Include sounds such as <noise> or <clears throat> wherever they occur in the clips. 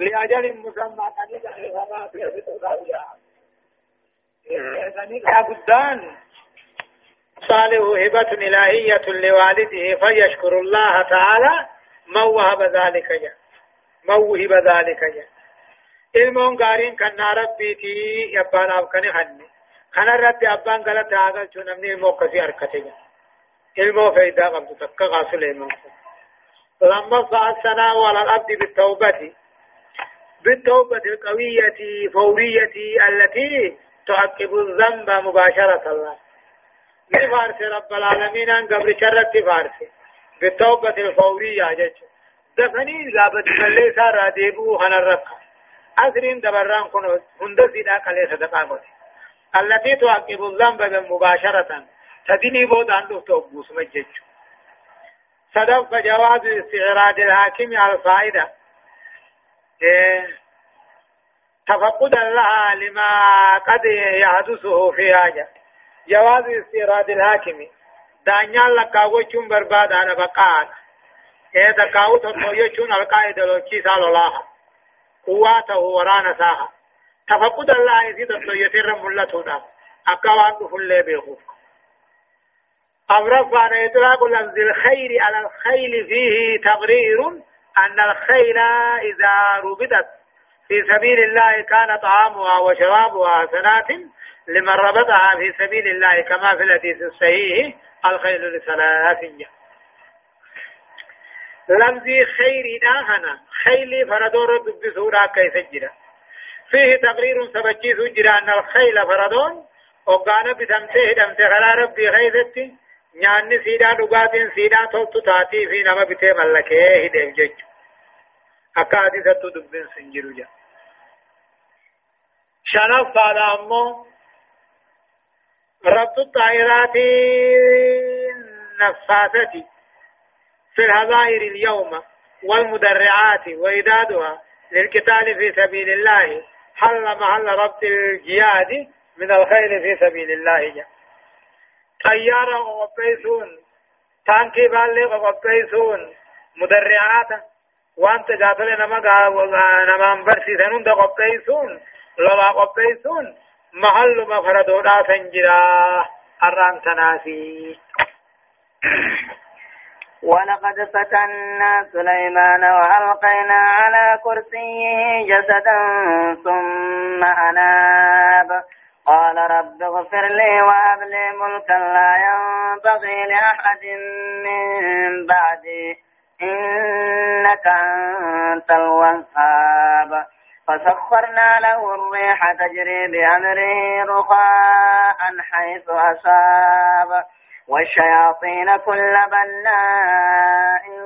لأجل مسمى تنجح في سماك يحبط صالح هبة إلهية لوالده فيشكر الله تعالى من وهب ذلك يا من وهب ذلك يا المهم قارين كان ربي تي يبان أبكني حني. كان ربي أبان قلت عقل شو نمني الموقف يركتي المهم فإذا قمت تبقى غاسل المهم لما صعد سنة ولا الأبد بالتوبة دي. بالتوبة القوية فورية التي تعقب الذنب مباشرة الله. من فارس رب العالمين أن قبل شرت فارس. بالتوبة الفورية جج دفني لابد ملي سارا ديبو الرفع أسرين دبران كنو هند سيدا قلي صدقا التي تعقب الذنب مباشرة. تدني بود أن تفتوبوس مجج صدق جواز استعراض الحاكم على الفائدة إيه تفقدا لها لما قد يحدثه في حاجة. جواز استيراد الحاكم. دانيال لكاو چون برباد أنا بقان إيه دكاو تطويو چون القائد لو چي سال الله. قواته ورانا ساها. تفقد الله يزيد الطويو تر ملتونا اكوان فل بيخوف. أمرف عن إطلاق الخير على الخيل فيه تقرير أن الخيل إذا ربطت في سبيل الله كان طعامها وشرابها حسنات لمن ربطها في سبيل الله كما في الحديث الصحيح الخيل لثلاثية لمزي خير داهنا خيل فردور بسورة كيف جرى؟ فيه تقرير سبجي سجرى أن الخيل فردون وقانا بتمسيه دمسي خلا ربي خيثتي نياني سيدا دقاتين سيدا تلتو تاتي في نما بتي ملكيه هدف جج. أكادي ستو دبن سنجرو جا شنف هذا أمو. ربط الطائرات النفاثة في الهظائر اليوم والمدرعات وإدادها للقتال في سبيل الله. حل محل ربط الجهاد من الخير في سبيل الله. جا. طيارة وقبيسون تانكي بالي وقبيسون مدرعات وانت جاتل نما نما برسي سنون دا قبيسون لما قبيسون محل مفردودا سنجرا الران تناسي ولقد فتنا سليمان وألقينا على كرسيه جسدا ثم أناب. قال رب اغفر لي وهب لي ملكا لا ينبغي لأحد من بعدي. إنك أنت الوهاب. فسخرنا له الريح تجري بأمره رخاء حيث أصاب. والشياطين كل بناء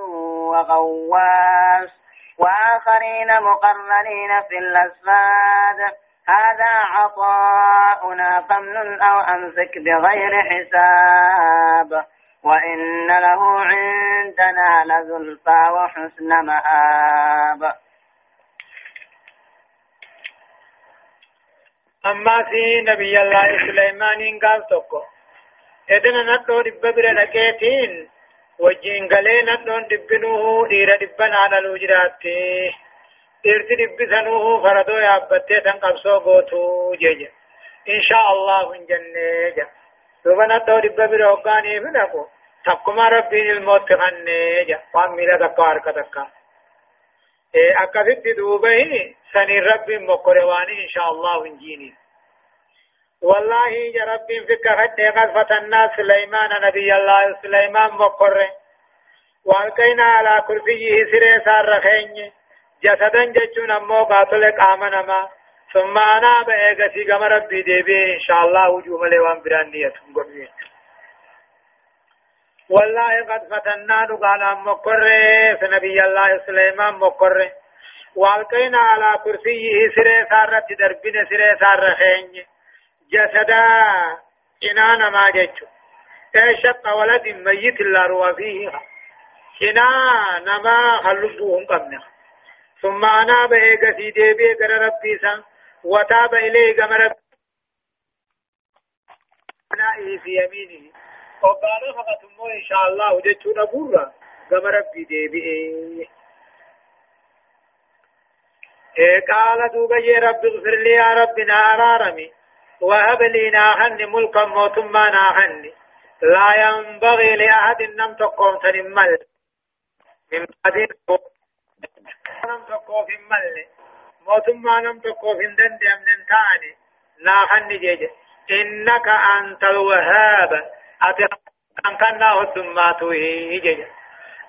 وغواص. وآخرين مقرنين في الأسفاد. هذا عطاؤنا فمن أو أمسك بغير حساب. وإن له عندنا لزلفى وحسن مآب. أما في نبي الله سليمان قال تقو إذن ندو دب لكيتين. وجين قلي ندو دبنوه دير دبن على الوجراتي ديرتي دبسنوه فردو يابتي تنقبسو قوتو جيجا إن شاء الله من جنة دوبا ندو دب بر وقاني فنقو تقما ربين الموت خنجا واميلا دكار كدكار أكثت دوبه سني رب مقرواني إن شاء الله ونجيني والله يا رب فيك هدي قد فتنا سليمان نبي الله سليمان مقر والقينا على كرسيه سري سار رخين جسدا جچون امو قاتل قام ما ثم أنا بأيغسي قم ربي ديبي إن شاء الله وجوه لوان برانية قمين والله قد فتنا قال مقر نبي الله سليمان مقر والقينا على كرسيه سري سارة دربين سري سارة خين جسدا جنانا ما جتشو شق ولد ميت لا روى فيه. جنا نما خلصوهم قمنا. ثم أنا بإيغا سيدي بإيغا ربي سان وتاب إليه قمر ربي في يمينه. وقال فقط إن شاء الله قم ربي دي بئي إيه قال دوبا يا رب اغفر لي يا رب نارارمي وهب لي ناهن ملكا موتما ناهن. لا ينبغي لأحد نم تقوم تنمل من بعد نم تقوم في موتما نم تقوم في دند من تاني ناهن جيجي إنك أنت الوهاب أتقن كنا هدماته جيجي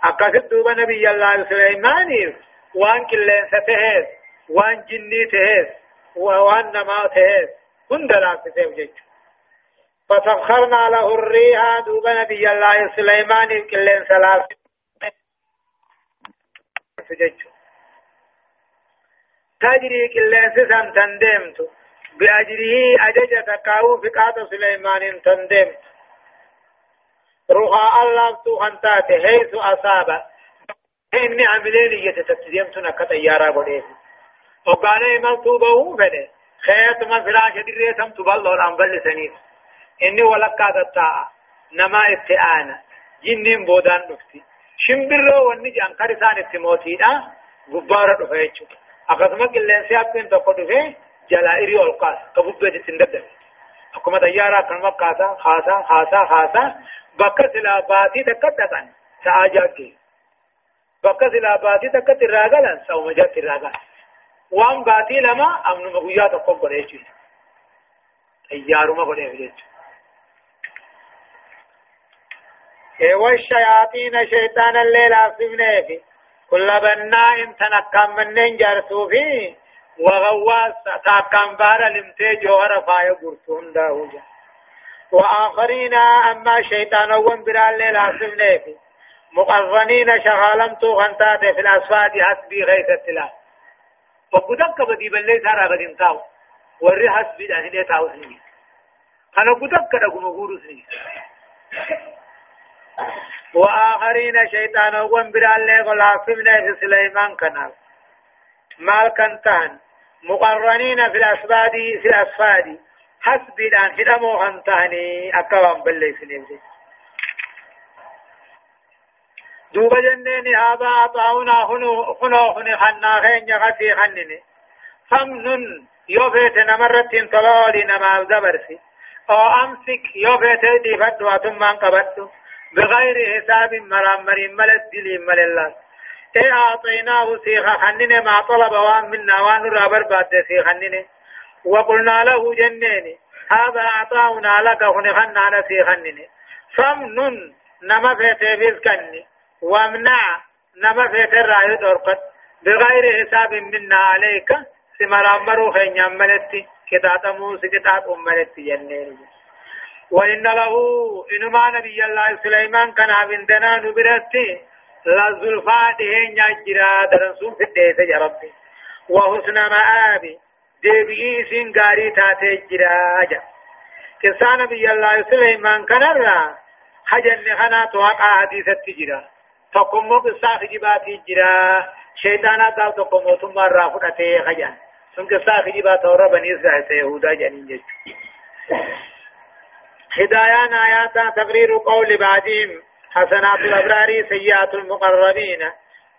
أكثر دوبا نبي الله سليمان وان كلين ستهز وان جني تهز وان نما تهز هند لا تسيب فسخرنا له الريح دوب نبي الله سليمان كلين سلاس تجري كلين سسن تندمت. بأجره أجج تكاو فقات سليمان تندمت. روحا الله تو خنتات حيث أصاب. إني عملين يتتسلمتنا كتيارا بڑيه وقال إيمان توبه فده خيط ما فراش دري سم تبلو الأنبل سنيف إني ولقا دتا نما اتعانا جنين بودان نفتي شمبرو أقسم قلن سيابين تقو دفع جلائري والقاس كبوبة تندد أكما ديارا كنما قاسا خاصا خاصا خاصا بكا سلاباتي تكتتن سآجاكي بكا سلاباتي تكت الراغلا سومجات الراغلا وان باتي لما امن مغويا تقوم قريش ايارما قريش والشياطين شيطان الليل أصبناه في كل بناء تنكم من جرسو في وغواص تاكم بار لمتي جوهر فاي قرتون داوجا وآخرين أما شيطان وان برا الليل أصبناه في مقرنين شغالمتو غنتات في الأسفاد حسبي غيث التلاف وقدك بدي بلي سارا بدين تاو۔ وري حسبي ده هني تاو سني أنا قدك كم غورو سني وآخرين شيطان وان برالله غلافمنا في سليمان كنال. مال كنتان. مقرنين في الأسباد في الأسفاد. حسبي دان هدمو خنتاني أكوان بلي سنين دوبا جنين هذا عطاؤنا خنو خنو خن خنا خين يغتي خنني. فمنن يوفيت نمرت طلالي نما دبرسي. أو أمسك يوفيت دي فتوى ثم انقبت بغير حساب مرمر ملت دلي مل الله. اي أعطيناه سيخ خنني ما طلب وان منا وان رابر بعد سيخ خنني. وقلنا له جنين هذا عطاؤنا لك خن خنا سيخ خنني. فمنن نما فيت بيسكني وامنع نما فيت الرأي دورقت. بغير حساب منا عليك. سمر أمرو خين يملتي كتات موسى كتات أملتي جنين وإن له إنما نبي الله سليمان كان عندنا نبرتي لزلفا دهين يجرا درسون في الديس يا ربي. وحسن مآبي ديبئي سنگاري تاتي جرا جا. كسان نبي الله سليمان كان را حجن خنا توقع حديثة تجرا تقوم قصة خجباتي جرا شيطانا قال تقوم ثم رافضته خجان ثم قصة خجبات ورى بني إسرائيل يهودا جنين جد هدايان آيات تقرير قول بعدهم حسنات الأبرار سيئات المقربين.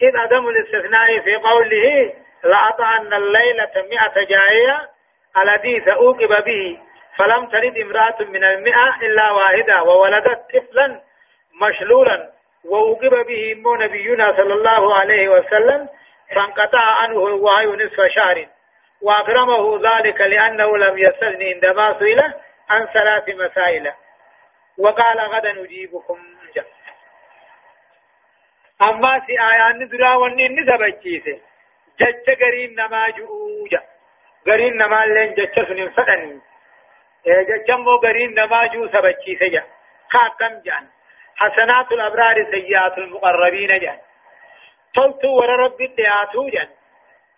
إذ عدم الاستثناء في قوله لأطعن الليلة مئة جائية الذي سأوقب به. فلم تلد امرأة من المئة إلا واحدة وولدت طفلا مشلولا. ووقب به نبينا صلى الله عليه وسلم فانقطع عنه الوعي نصف شهر. وأكرمه ذلك لأنه لم يسألني عندما سئل. عن ثلاث مسائل. وقال غدا نجيبكم جاء أما سي آيان درا وني نسبچيسه جچ غرين نما جوجا غرين نما لين جچ سنين فدني. جچ مو غرين نما جو سبچيسه جا. خاكم جان. حسنات الأبرار سيئات المقربين جان. تلتو ور رب الدعاتو جان.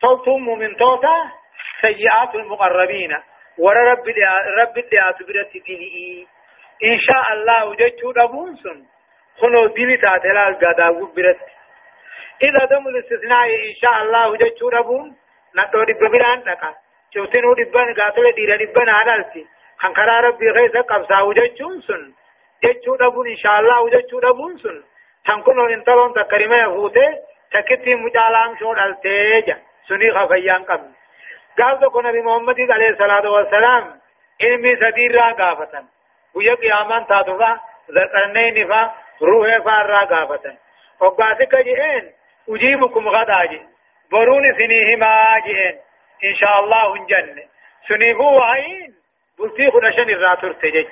تلتو مؤمن توتا سيئات المقربين. ور رب رب الدعاتو برت ديني إن شاء الله جتشو دبون سن خنو ديني تاتلال قداغو برت إذا دم الاستثناء إن شاء الله جتشو دبون نتو دب بلان نكا شوتنو دبان قاتل ديرا دبان عدالتي خنقرا ربي غيث قبسا وجتشون سن جچو دبون ان شاء الله وجچو دبون سن تنكون انتلون تكريمه هوته تكتي مجالام شو دلته سني خفيان قبل قال ذو نبي محمد عليه الصلاة والسلام علمي سدير را قافتا ويا قيامان تاتفا ذكرنين فا روح فارا قافتا وقاسك جئين أجيبكم غدا جي برون سنيهما جئين. إن شاء الله جنة. سنيفو وعين. بلتي خدشن الراتور تجج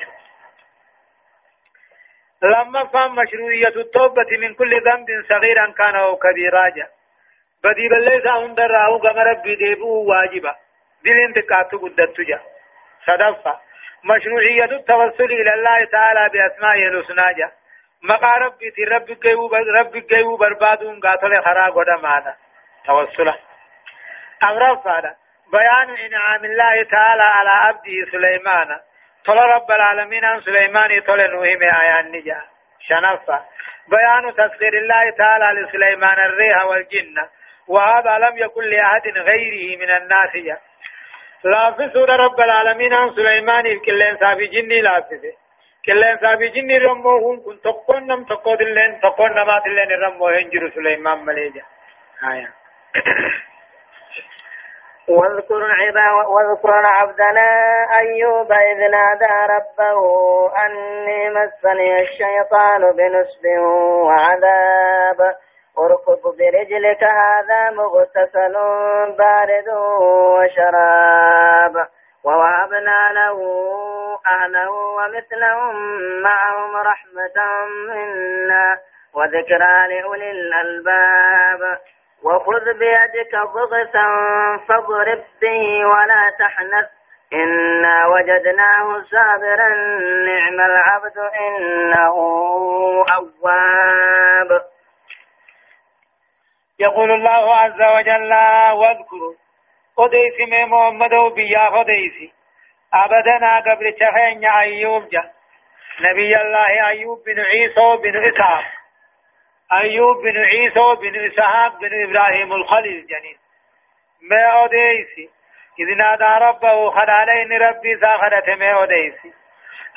لما فهم مشروعية التوبة من كل ذنب صغيرا كان أو كبيرا جا بدي بلسا هندر راهو كما ربي ديبو واجبا دل انتقاتو قدت جا صدفة مشروعية التوسل إلى الله تعالى بأسمائه الحسنى جا مقا ربي تي ربي قيو ربي قيو بربادون قاتل خرا قد مانا توسلا أمر فانا بيان إنعام الله تعالى على عبده سليمان طل رب العالمين عن سليمان طل نوهم آيان نجا شنفة بيان تسخير الله تعالى لسليمان الريح والجن وهذا لم يكن لأحد غيره من الناس. لافسون رب العالمين عن سليمان كلين سافي جني لافسه كلين سافي جني رموهم كن تقون نم تقود اللين تقون نمات اللين رموه هنجر سليمان مليجا. آية. واذكر عبا واذكر عبدنا أيوب إذ نادى ربه أني مسني الشيطان بنصب وعذاب. اركض برجلك هذا مغتسل بارد وشراب ووهبنا له أهله ومثلهم معهم رحمة منا وذكرى لأولي الألباب. وخذ بيدك ضغثا فاضرب به ولا تحنث إنا وجدناه صابرا نعم العبد إنه أواب. يقول الله عز وجل واذكروا قديس من محمد وبيا قديس. أبدنا قبل تخين أيوب جا. نبي الله أيوب بن عيسى بن إسحاق. أيوب بن عيسى بن إسحاق بن إبراهيم الخليل جنين. ما أوديسي إذ نادى ربه خلالين ربي ساخرت ما أوديسي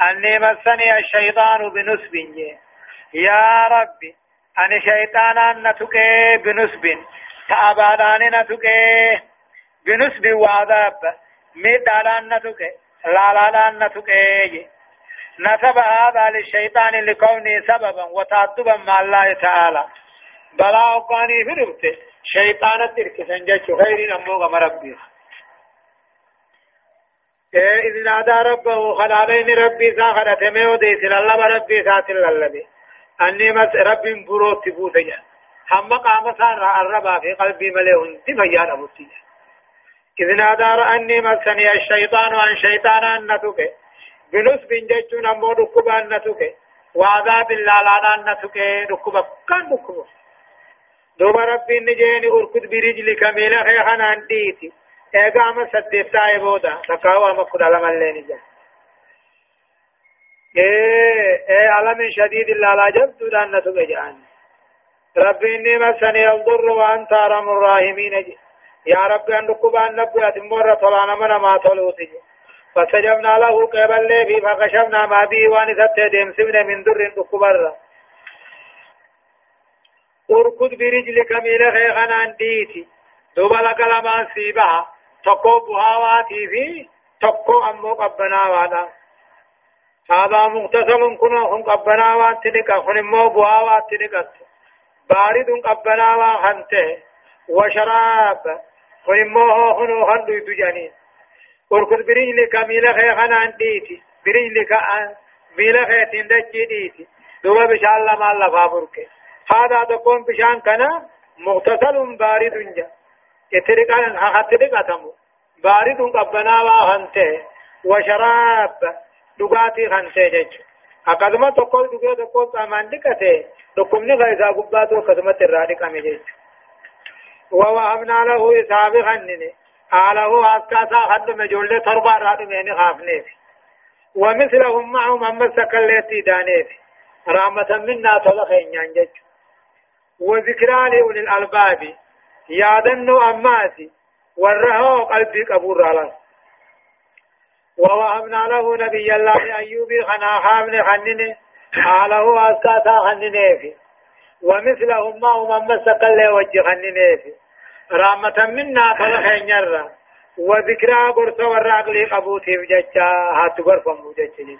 أني مسني الشيطان بنسب يا ربي أنا شيطانا نتك بنسب تأبادان نتك بنسب وعذاب ميدالان نتك لا لا لا نتك نسب هذا للشيطان لكونه سببا وتعدبا مع الله تعالى بلا أقاني في ربته شيطان الترك سنجد خير أموغ مربي إذ نادى ربه خلالين ربي ساخرة ميو ديس الله ربي سات الذي أني مس ربي بروت بوتيا هم قام سار الربا في قلبي ملئ تفيان أبوتيا إذ نادى أني مسني الشيطان عن شيطانا نتوكي بنص بنجتون أمو ركبا نتوكي وعذاب اللالان نتوكي ركبا كان ركبا دوبا ربي نجيني أركض برجلك ميلا خيخنا أنديتي. إيقام سدستا يبودا تقاوى مكود علم اللي نجا. إيه إيه علم شديد اللالان جبتو دان نتوكي جان ربي إني مسني الضر وأنت أرحم الراحمين. يا ربي أن ركبا نبوة مرة طلانا من ما طلوتي فسجبنا له قبل لي فكشفنا ما به وأن ستدم سمنا من در دكبر اركض برجلك ميل خيخنا انديتي دوبا لك لما سيبا تقو بهاواتي في تقو أمو قبنا وأنا. هذا مغتسل كنا هم قبنا وان تلك خن مو بهاوات تلك بارد قبنا وان خنته وشراب خن مو هنو هندو جانين وركض برجلك ميلا خي خنا ديتي برجلك أن ميلا خي تندجي ديتي دوبا بشان الله ما الله فابرك هذا تكون بشان كنا مغتسل بارد جا اترك أن هاترك أتمو بارد قبنا وهنته وشراب دغاتي خنته جج أقدم تقول دغه تقول كمان دكته دكمني غيظا غباتو قدمت الرادي كامي جج ووهبنا له إسحاق خننه قاله أسكاسا خد مجولة تربا راد ميني خافنيف ومثلهم معهم أما سكاليتي دانيف رحمة منا تلخين ينجج وذكرى لأولي الألباب يادنو أماسي ورهو قلبي قبور رالان ووهبنا له نبي الله أيوب خنا خامن خنن قاله أسكاسا خننيف ومثلهم معهم أما سكالي وجه خننيف رحمة منا تلخين يرى وذكرى قرص والراقلي قبوتي بججا. هات قرفا مججا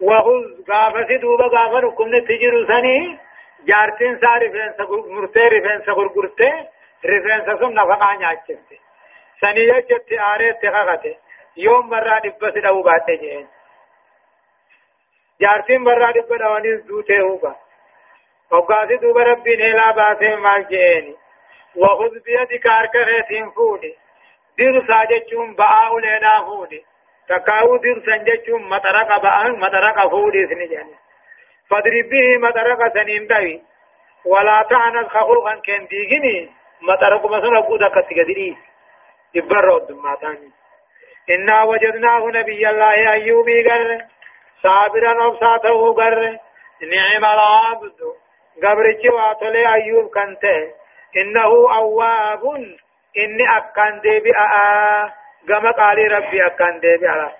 وخذ غافة دوبا غافة نكم نتجر سني. جارتين سا رفنسا مرتي رفنسا غرغرتي رفنسا سن نفقا نياچتي سني يجت آريت تغغته يوم مرة دبس دو باته جين جارتين مرة دب دوانيس دوته هوبا وقاسي دوبا ربي نيلا باسه مال جيني وخذ بيدك أركغتين فودي دير ساجتشون بآو لنا فودي تكاو دير سنجتشون مطرق بآن مطرق فودي سنجاني فاضرب به مطرق سنين داوي ولا تعنت خخوخا كن ديغني مطرق مثلا قودا كتغدري يبرو دماتاني إنا وجدناه نبي الله أيوبي قر صابرا أبساته قر. نعم العبد. قبرتي واتولي أيوب كنته إنه أواب. إني أكان ديبي آآ. قم قال ربي أكان ديبي على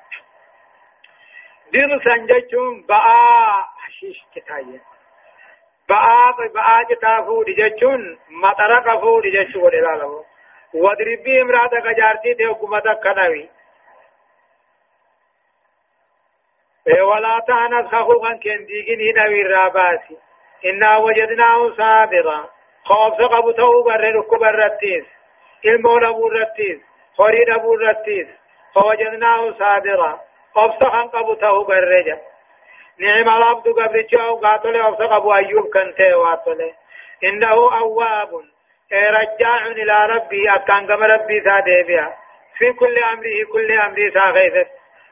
دين سنجتون بآ. حشيش كتاية. بآ بآ جتافو دجتون مطرق فو دجتون ودلاله ودربي امرأة كجارتي دي حكومة كنوي. ولا تعنت خخوخا كنديقني نوي الراباسي إنا وجدناه صابرا خوف قبو تو بر ركب الرتيس المول أبو الرتيس خريد أبو الرتيس فوجدناه صابرا خوف خان قبو تو بر رجا. نعم العبد قبل جاو قاتل خوف قبو أيوب كنته واتل إنه أواب. رجاع إلى ربي اكان كما ربي سادبيا في كل امره كل امره ساغيث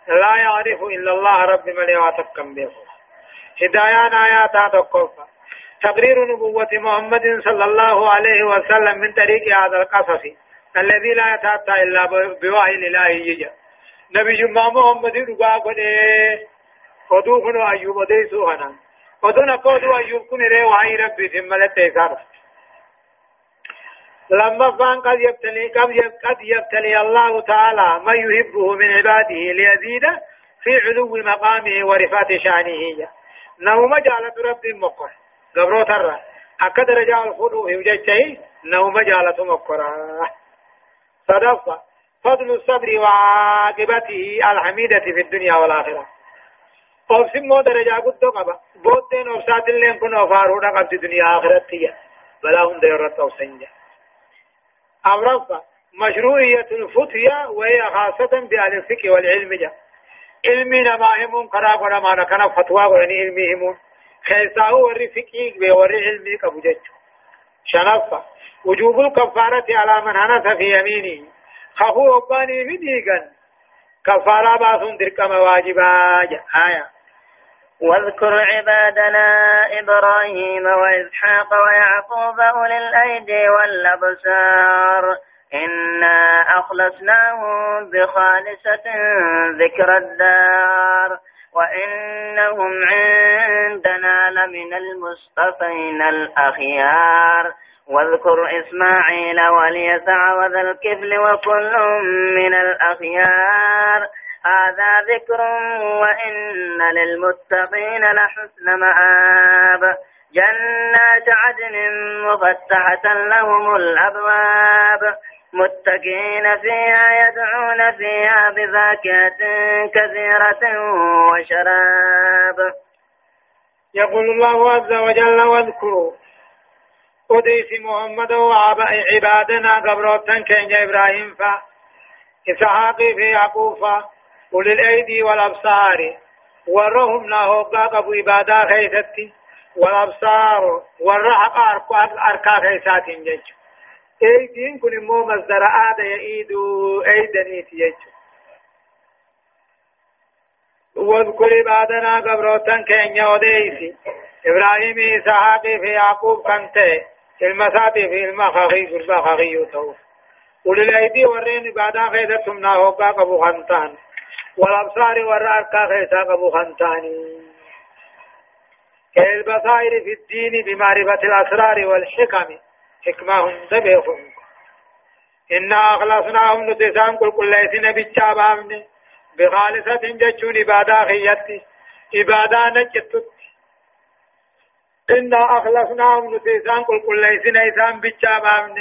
لا يعرف الا الله رب من يعتقم به هدايان آيات تقفى تقرير نبوة محمد صلى الله عليه وسلم من طريق هذا القصص الذي لا يتأتى إلا بوحي الله يجا نبي جمع محمد رقا قده قدو خنو أيوب ديسو خنا قدو نقودو أيوب كن ري وحي ربي ثم لتيسار لما فان قد يبتلي قد يبتلي الله تعالى ما يحبه من عباده ليزيد في علو مقامه ورفات شأنه. نوم جالت رب مقر. قبرو ترى. أكد رجال الخلو في وجهه نوم جالة مقرا صدفة فضل الصبر وعاقبته الحميدة في الدنيا والآخرة. أوسم مو درجة قد قبا بودين أوسات اللين كن أفارونا قبل الدنيا آخرتية. بلا هم ديرت أوسنجا أمرفة مشروعية الفتية وهي خاصة بأهل الفقه والعلم جا. علمي نما همون قراب ونما نكنا فتوى وني علمي همون خيساه وري فقه وري علمي كبجج شنفة وجوب الكفارة على من هنس في يمينه خفو أباني مديقا كفارة باسون دركم واجبا آية واذكر عبادنا إبراهيم وإسحاق ويعقوب أولي الأيدي والأبصار. إنا أخلصناهم بخالصة ذكر الدار. وإنهم عندنا لمن المصطفين الأخيار. واذكر إسماعيل واليسع وذا الكفل وكل من الأخيار. هذا ذكر وإن للمتقين لحسن مآب. جنات عدن مفتحة لهم الأبواب. متكئين فيها يدعون فيها بفاكهة كثيرة وشراب. يقول الله عز وجل واذكروا قديس محمد وعبادنا قبروتا كين إبراهيم فا في يعقوب أولي الأيدي والأبصار ورهم ناهوقا قبو إبادا خيثتي والأبصار والرحق أركا خيثات جيجو أيدين كن مو مصدر آد يعيدو ايدني تيجو واذكر عبادنا قبروتن كين يوديسي إبراهيم إسحاق في يعقوب كنته المساتي في المخاخي في المخاخي يتوف أولي الأيدي ورين عبادا خيدتهم ناهوكا قبو خنتان والأبصار والرأركا خيسا قبو خنتاني كالبصائر في الدين بمعرفة الأسرار والحكم. حكمهم دبيهم إنا أخلصناهم نتسان كل كل ليسين بالشابامن بخالصة جتشون إبادة خيتي إبادة نجتت. إنا أخلصناهم نتيسان قل قل ليسن إيسان بجابامن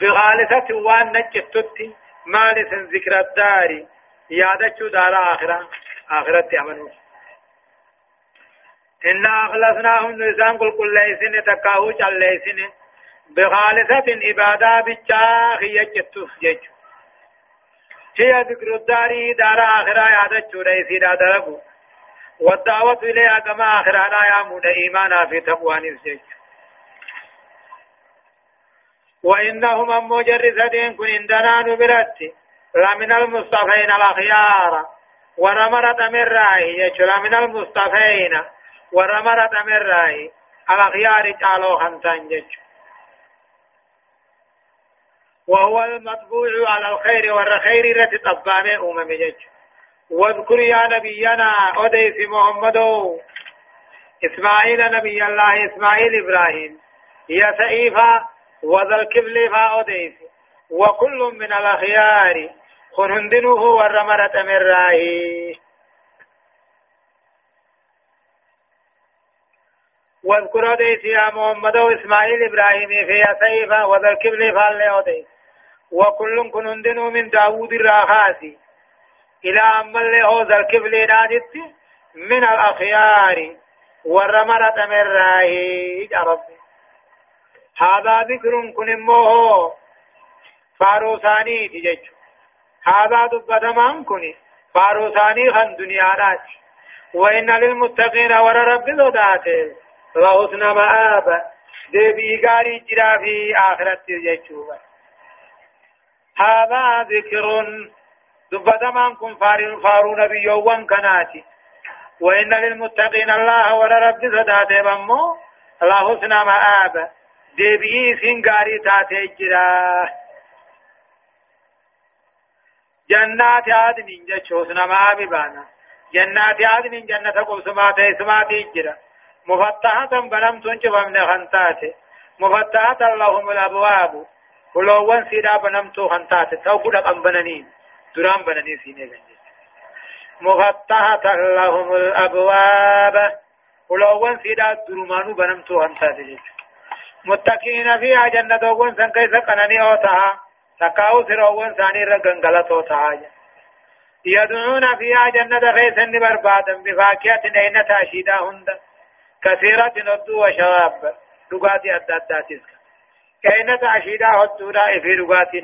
بغالسة وان نجتت. مالس ذكر الدار. يادتشو دار آخرة آخرة أمنوا إنا أخلصناهم نتيسان قل قل ليسن تكاهو جل ليسن بغالسة إبادة بجا خيجتت جيجو هي ذكر الدار دار آخرة يادتشو ليسي دار والدعوة إليها كما آخرانا يا مون إيمانا في تقوى نفسك وإنهم أمو جرسدين كن عندنا نبرت لمن المصطفين الأخيار ورمرة من رأي يجل من المصطفين ورمرة من رأي الأخيار جعلوا خمسان جج وهو المطبوع على الخير والخير التي طبامه أمم جج واذكر يا نبينا أديس محمد إسماعيل نبي الله إسماعيل إبراهيم يا سئيفا وذا الكبل فأديس وكل من الأخيار خنندنه والرمرة من راهي واذكر أديس يا محمد إسماعيل إبراهيم في سيفا وذا الكبل فأديس وكل كنندنه من داود الراخاسي إلى أما اللي هو ذا الكفل نادت من الأخيار. والرمرة من راهي ربي. هذا ذكر كن موه فاروساني تجج هذا دبتمان كن فاروساني خن دنيا وإن للمتقين ور رب ذاته لحسن مآب دبي غاري جرا في آخرت تججوبا هذا ذكر دبتمان كن فارون فارون نبيوان كناتي وإن للمتقين الله ولرب صداته بمو. الله حسن مآب ديبئي سنگاري تاتي جرا. جنات عدن جچو حسن مآب بانا. جنات عدن جنة قبسمات اسمات جرا. مفتحة بنم تنچ بمن خنتات مفتحة اللهم الأبواب. ولوان سيدا بنم تو خنتات. تو قد أمبننين درام بنني سيني غنجي مفتحة لهم الأبواب. ولوان سيدا درمانو بنمتو هنتا دي متقين فيها جنة وقون سن كيسا قنني اوتها تقاو سروان ساني رغنغلت اوتها يدعون فيها جنة خيسا بربادا بفاكهة نين تاشيدا هند كثيرة ندو وشواب لغاتي أداداتيس كأين تاشيدا هدودا في لغاتي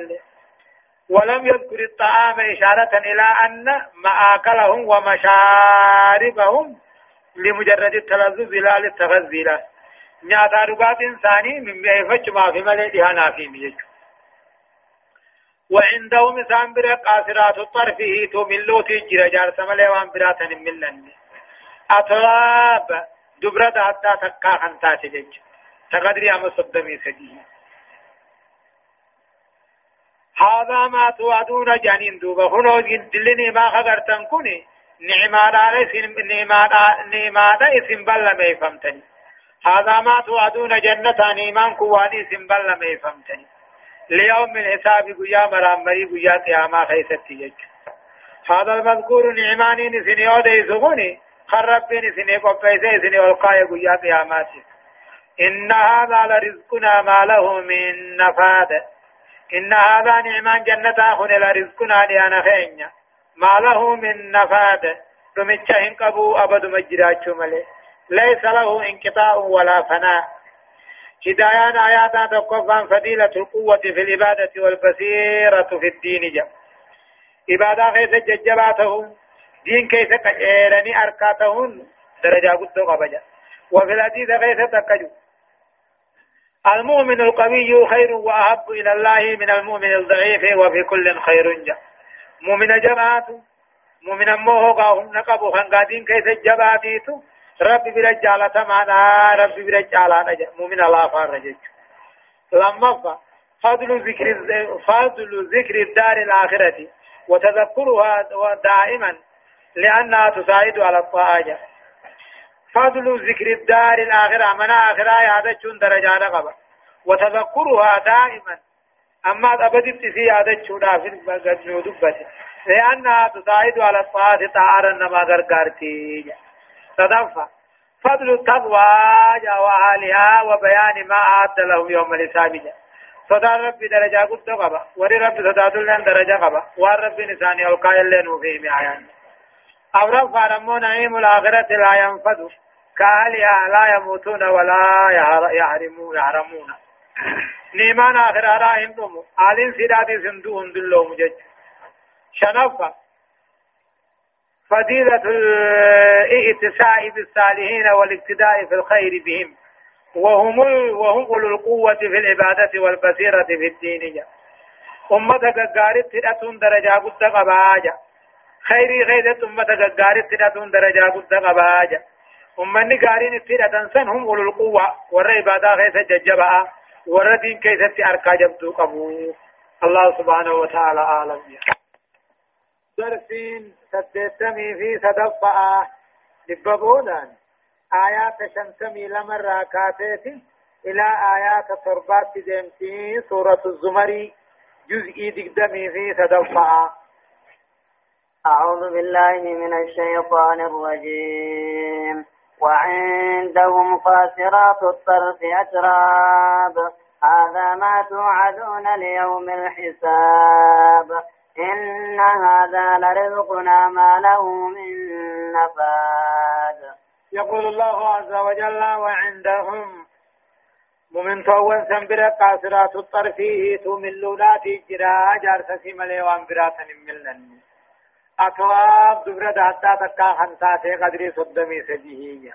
ولم يذكر الطعام إشارة إلى أن مآكلهم ومشاربهم لمجرد التلذذ لا للتغذي له ربات إنساني من بيفج ما في ملئها نافي ميجو وعندهم إنسان برا قاصرات الطرف هيتو ملو تجرى جار سملي وان براتا ملن. أطلاب دبرة حتى تكا خنتات جج. تقدري أما صدمي سديه هذا ما توعدون جانين دوبا هنو دلني ما خبرتن كوني نعمات على اسم نعمات نعمات اسم بلا ما فهمتني هذا ما توعدون جنة نيمان كواني اسم بلا ما فهمتني ليوم الحساب قيا مرامري قيا قياما خيستي يج هذا المذكور نعماني نسني أودي سغوني خربي نسني قبيسي نسني والقايا قيا قياماتي إن هذا لرزقنا ما له من نفاده إن هذا نعمان جنة أخذ لرزقنا لأنا خينيا. ما له من نفاد. دمتش هنقبو أبد مجرات ملي. ليس له انقطاع ولا فناء. هدايان آيات تقفان فضيلة القوة في العبادة والبصيرة في الدين جم عبادة كيف ججباتهم دين كيف قيرني أركاتهم درجة قد قبجا. وفي الحديث كيف تكجو. المؤمن القوي خير وأحب إلى الله من المؤمن الضعيف وفي كل خير جاء مؤمن جماعت مؤمن موه قاهم نقبو خنقادين كيف جباتيتو رب برجالة معنا رب برجالة نجا مؤمن الله فارجج لما فضل ذكر فضل ذكر الدار الآخرة وتذكرها دائما لأنها تساعد على الطاعة فضل ذكر الدار الآخرة من آخرة يادتشون درجات قبل وتذكرها دائما أما أبدت في يادتشون في الدبة لأنها تساعد على الطاعة تعارى النما غرغارتي تدفع. فضل التقوى وعالها وبيان ما أعد لهم يوم الحساب. صدا ربي درجة قد قبا. وري ربي صدا دلن درجة قبا. ورب نساني أو قائل لنو في معيان أورب فارمو نعيم الآخرة لا ينفذ. كأهلها لا يموتون ولا يحرمون يحرمون. نيمان آخر آراء هندوم آلين سيداتي سندو هندلو مجج شنفة فضيلة الاتساع بالصالحين والاقتداء في الخير بهم. وهم وهم أولو القوة في العبادة والبصيرة في الدين. أمة قارب تدتون درجة قد قباجة خيري غيدت أمة قارب تدتون درجة قد قباجة أمني قارين تدتن سن هم أولو القوة. ورى عبادة غيث ججبا. ورى دين كيست أركا جبتو قبو الله سبحانه وتعالى أعلم. درسين سدتمي في صدفة لببودان آيات شنتمي لمن راكاتيتي إلى آيات تربات ديمتي سورة الزمر جزء دقدمي في صدفة أعوذ بالله من الشيطان الرجيم. وعندهم قاصرات الطرف أتراب هذا ما توعدون ليوم الحساب. إن هذا لرزقنا ما له من نفاد. يقول الله عز وجل وعندهم ممن فوان سنبرا قاصرات الطرف تملونات جرا جارس سيملي وان براتا ملن أكواب دبرة داتا تكا خمساتي قدري صدمي سجيهية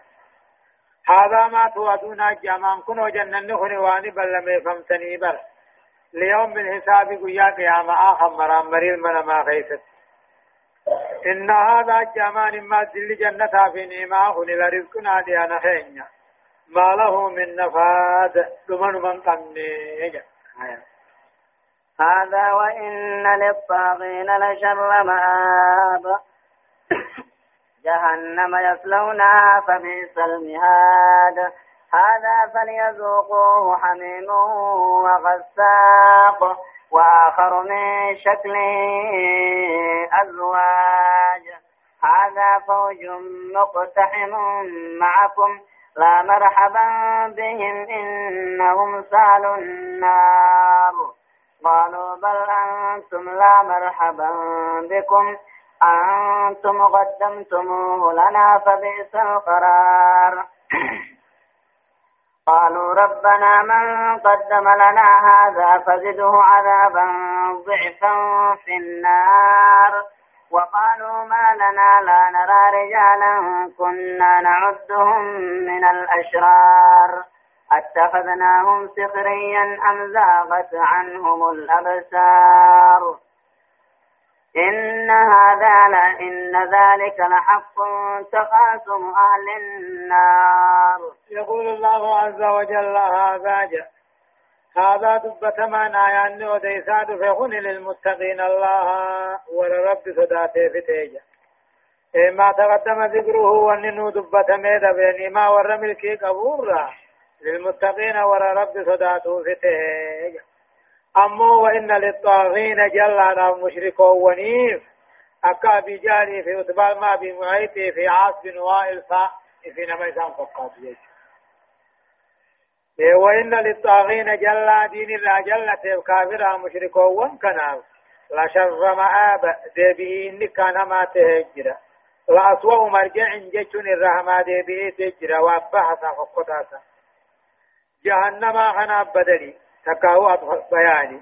هذا ما توعدون جامان كنو جنن خنواني بل لم يفهمتني بر ليوم الحساب قيا قيامة. آخر مرام مريل من ما خيست. إن هذا جمان ما دل جنة في نيماه لرزقنا ديانا خينيا. ما له من نفاد. لمن من قمني. هذا وإن للطاغين لشر مآب. جهنم يصلونها فبئس المهاد. هذا فليذوقوه حميم وغساق وآخر من شكله أزواج. هذا فوج مقتحم معكم لا مرحبا بهم إنهم سالوا النار. قالوا بل أنتم لا مرحبا بكم. أنتم قدمتموه لنا فبئس القرار. <clears throat> قالوا ربنا من قدم لنا هذا فزده عذابا ضعفا في النار. وقالوا ما لنا لا نرى رجالا كنا نعدهم من الأشرار. أتخذناهم سخريا أم زاغت عنهم الأبصار؟ إن هذا لا إن ذلك لحق تقاسم أهل النار. يقول الله عز وجل هذا جاء. هذا دبة ما نايان وديساد فيخن للمتقين الله ولرب صداته في تيجا. ما تقدم ذكره وننو دبة ميدا بيني ما ورمي الكي قبورا للمتقين ولرب صداته في تيجا. أمو وإن للطاغين جل على مشركو ونيف أكا بجاني في أتبال ما بمعيتي في عاص بن وائل فا. في نميسان فقط وإن للطاغين جل دين الله جل كافر مشركو وانكنا لا شر مآب دبي إن كان ما تهجر. لا أسوأ مرجع جيشن الرحمة دبي تهجر. وابحث فقطاسا. جهنم خنا بدلي تكاو بياني.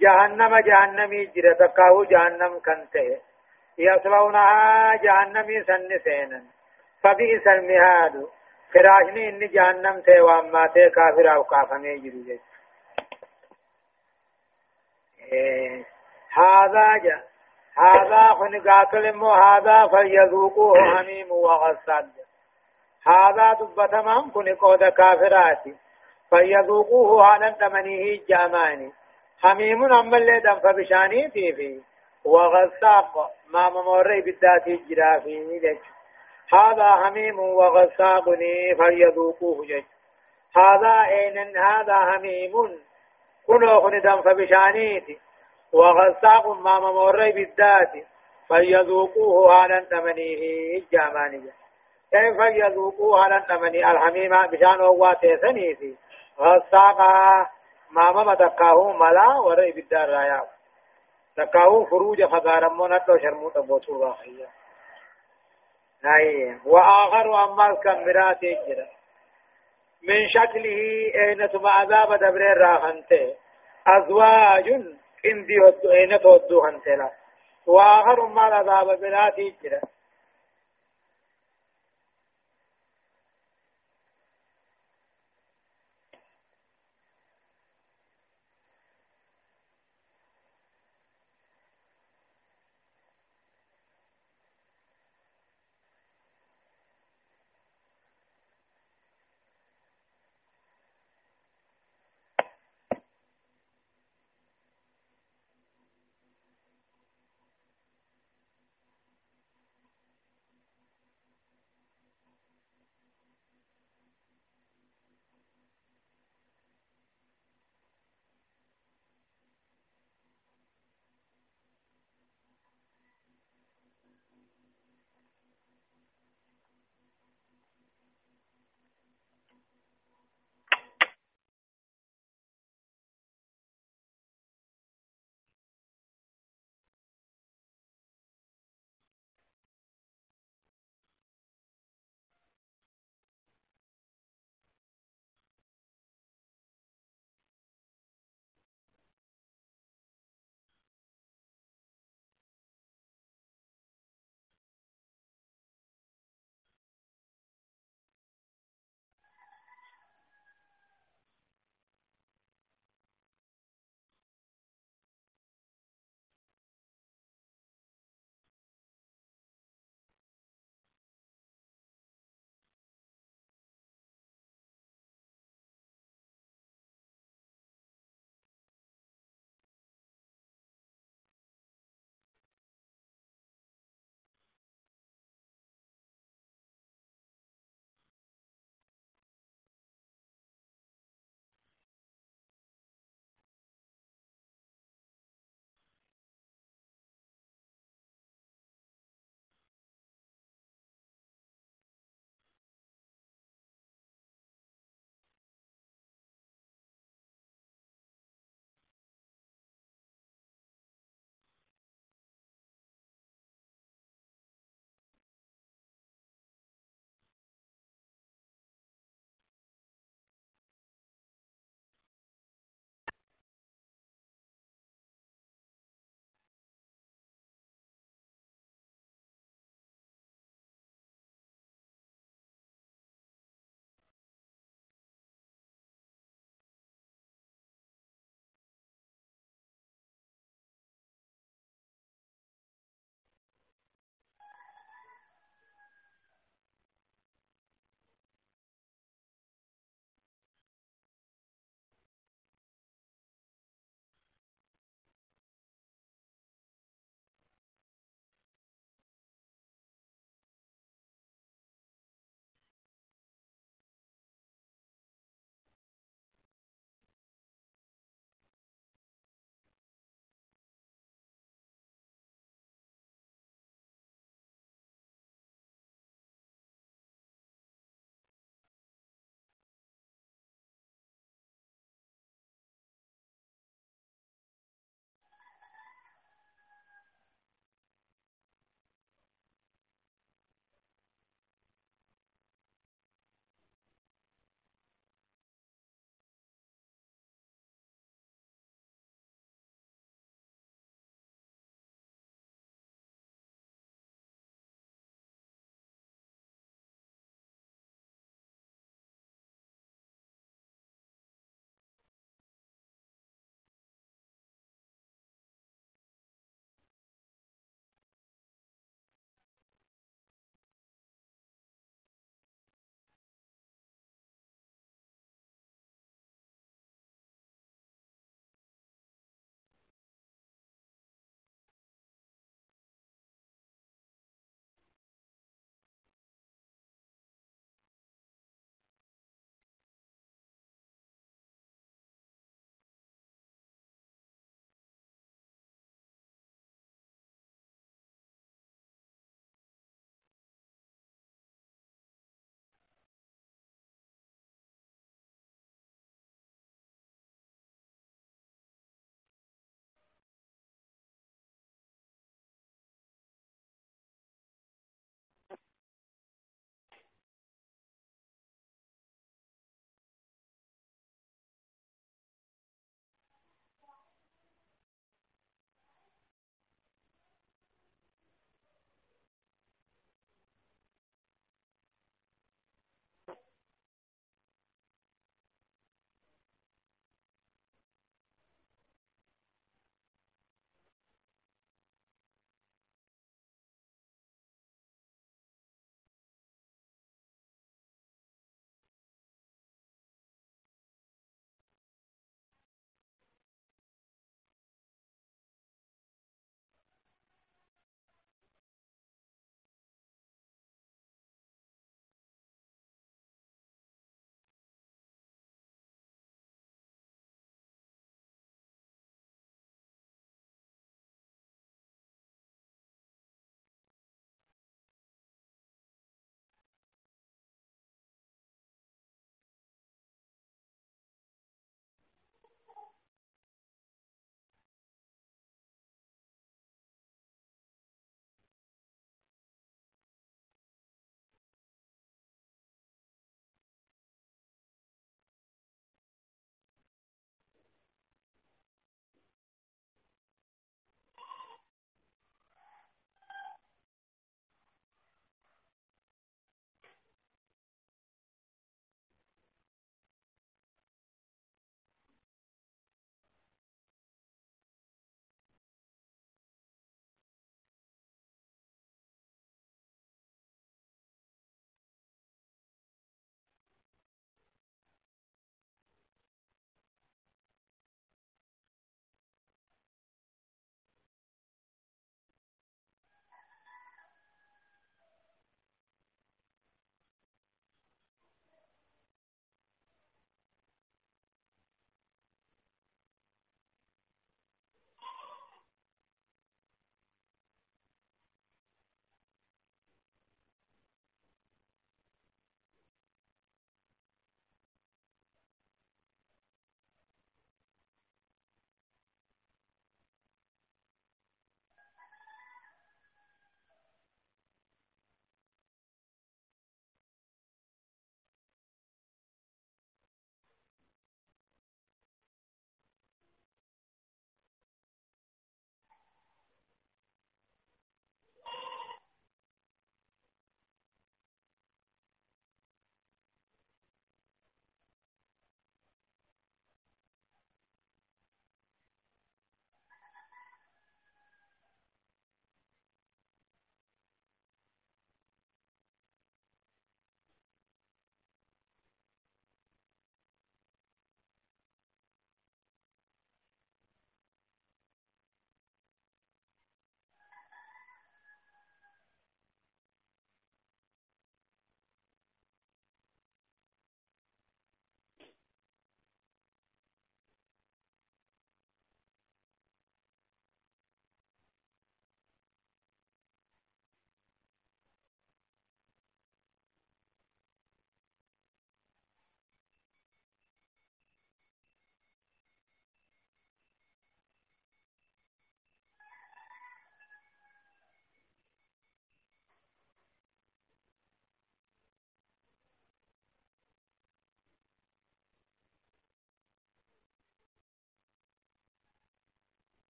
جهنم جهنمي جرى تكاو جهنم كنته يصلونها جهنمي سن سينا فبئس المهاد. فراشني إن جهنم تي وأما تي كافر أو كافمي جرى إيه. هذا جا هذا خنقاتل مو هذا فليذوقوه حميم وغسل. هذا دبتمان كن قود كافراتي فيذوقوه على ثمنه جاماني حميم أما اللي دم فبشاني في في وغساق ما مموري بالذات جرافي جج هذا حميم وغساقني فليذوقوه جج هذا أين هذا حميم كنو خن دم فبشانيتي وغساق ما مموري بالذات فليذوقوه على ثمنه جاماني كيف يذوقوها لنمني الحميمة بشان هو تيسني في غساقا ما ما تكاهو ملا ورئي بالدار رايا. تكاهو فروج فدارمون اتلو شرموت بوتو راخيا ناي وآخر أما الكمرات جرا. من شكله أين تما عذاب دبر راخنته. أزواج إندي أين تودو هنتلا وآخر ما العذاب برات جرا.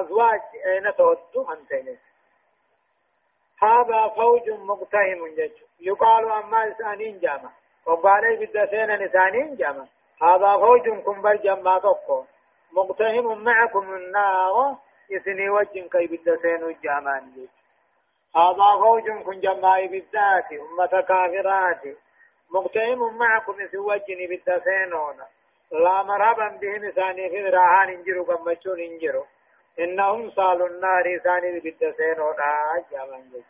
أزواج أين تودوا أنت هذا فوج مقتهم جج يقال أما إنسانين جامع وقال بالدسين إنسانين جامع هذا فوج كن بالجمع تقو مقتهم معكم النار يسني وجه كي بالدسين الجامان جج هذا فوج كن جمع بالذات أمة كافرات مقتهم معكم يسني وجه بالدسين هنا لا مرحبا بهم ثاني في راهان انجروا قمچون انجروا إنهم صالوا النار ثاني بالدسين ودا جامن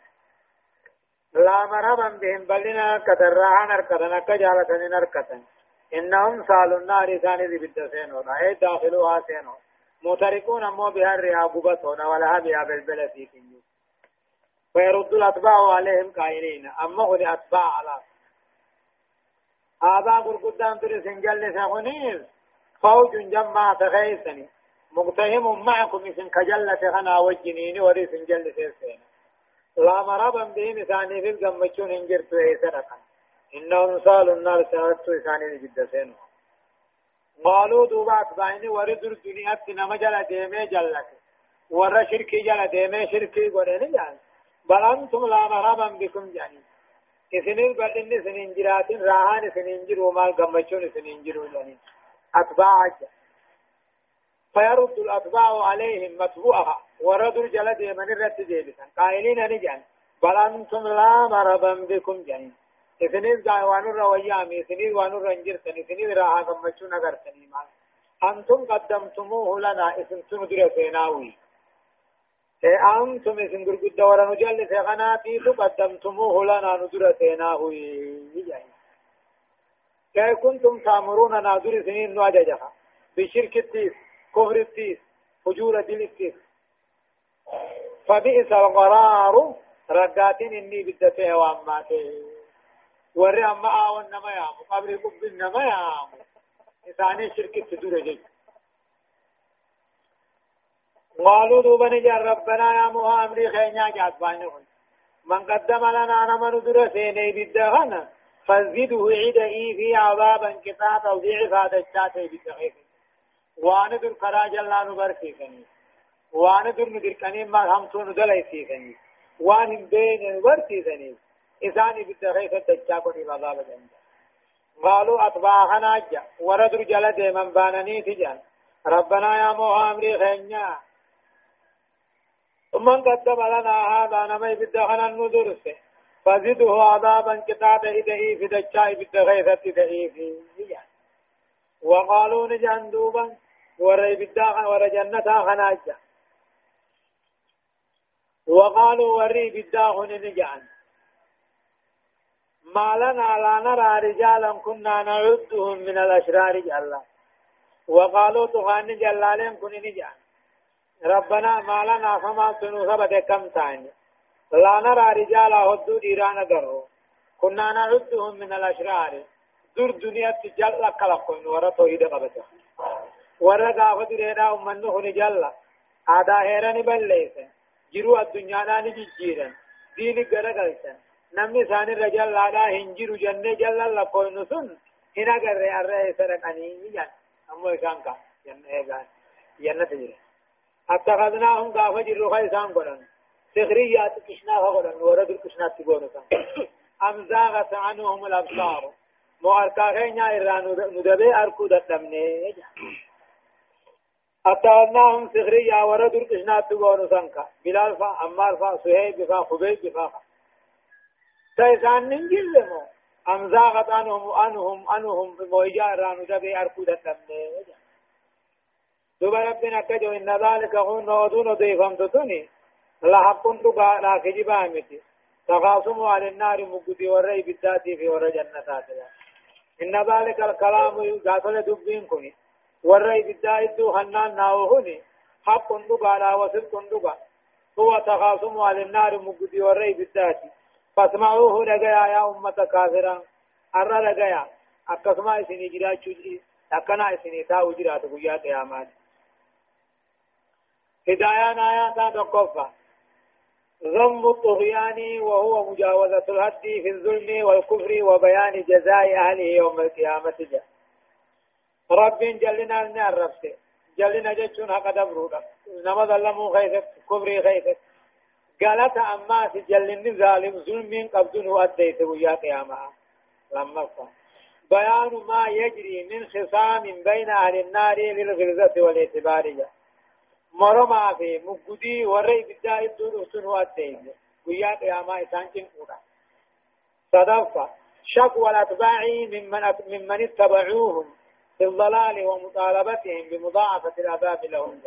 لا مرحبا بهم بلنا كتراهان أركتن كجالتن أركتن. إنهم صالوا النار ثاني بالدسين ودا اي داخلوا سينو. متركون امو بهر غبتون ولا بها بالبلد فيكم ويرد الأتباع عليهم قائلين. أما هو أتباع على هذا قرقدان تري سنجل سخنير فوج جمع تغيثني مقتهم معكم اسم كجلة غنا وجنيني وري سنجل سيسين لا مرابا بهم ثاني في القمتشون انجرت ويسرقا إنهم صالوا النار سنرتوا ثاني جدا سينو قالوا دوبات بايني ورد الدنيا تنما جل ديمي جلت ور شركي جل ديمي شركي قرين جان بل أنتم لا مرابا بكم جانين إسنين بل إني سنين جراتين راهان سنين جرو مال قمشون سنين جرو جانين أتباع فيرد الأتباع عليهم متبوعها ورد الجلد من الرد جيبسا قائلين نجان بل أنتم لا مربا بكم جانين إسنين جاوان الرويامي إسنين وان الرنجرسن إسنين راها قمشون أغرسني مال أنتم قدمتموه لنا اسم تندر سيناوي أنتم إذن قرقود دورا نجل سيغناتي قدمتموه لنا ندر سيناه كي كنتم تأمرون نادر سنين نواججها بشرك التيس كفر التيس فجور التيس. فبئس القرار رقاتين إني بدته وأماته وري أما آوان نما يامو قبل قبل نما يامو إنساني شرك التدور جيد قالوا دوبني جار ربنا يا موها أمري خينيا جات بانيون من قدم لنا نمن در سيني بالدهن فزده عيد إي في عذابا كتاب أو ضعف هذا الشات بالدخيف وأنا در قراج الله نبرسي كني وأنا در ندر كني ما هم تون دلي سيكني وان بين ورسي كني إذاني بالدخيف الدجاكني عذاب جنجا قالوا أطباعنا جا. وردر جلد من بانني تجان ربنا يا موها خينيا ثم قدم لنا هذا نمي بدخنا الندرس فزده عذابا كتاب إدئي في دجاء بالدغيثة إدئي في وقالوا نجان دوبا وري بالداخل ور جنة خناجة وقالوا وري بالداخل نجان. ما لنا لا نرى رجالا كنا نعدهم من الأشرار جلا وقالوا تغان جلالين كن نجان. ربنا ما لنا فما سنو ثبت كم تاني لا نرى رجالا هدو ديران قروا. كنا نعدهم من الأشرار. دور دنيا تجل كلقون ورا توحيد قبته ورا غافة ديرنا أمنه نجل. آدا هيراني بلليس جرو الدنيا ناني جيجيرا دين غرغلتا نمني ثاني رجال لا هنجرو جنة جل لقون سن هنا غري أرى سرقاني يان أمو كانكا جنة جنة تجري اتخذناهم غافة جرو خيسان قرن سخريات كشنا قرن ورد الكشنا تقول أم زاغت عنهم الأبصار. غينا إران ندبي أركو دتمني أتعناهم سخرية ورد الكشنا تقول سنكا بلال فا أمار فا سهيب فا خبيب فا. سيسان ننجل مو أم زاغت عنهم أنهم أنهم موجا إران ندبي أركو دتمني دوبا ربنا كجو إن ذلك هون نودون ضيفم تتوني لا حقن تقا لا كجبا متي تخاصم على النار مقدي ورأي بالذاتي في ورى جنتات إن ذلك الكلام قاتل دبين كني ورأي بالذات دو حنان ناوهني حق تقا لا وصل تقا هو تخاصم على النار مقدي ورأي بالذاتي فاسمعوه لقيا يا أمة كافرا أرى لقيا أكسما هدايان آيات تقفى ذم الطغيان وهو مجاوزة الحد في الظلم والكفر وبيان جزاء أهله يوم القيامة. جاء رب جلنا النار جلنا جتشون حق دبرودا. نما ظلموا خيثت كبري خيثت قالت أما في جلني ظالم ظلم قبضه أديت ويا قيامة. لما بيان ما يجري من خصام بين أهل النار للغلظة والاعتبارية مرما في مقدي وري بدا الدور سنو أديت ويا قيامة إسان كنقودا صدفة شكوى الأتباع ممن ممن اتبعوهم في الضلال ومطالبتهم بمضاعفة العذاب لهم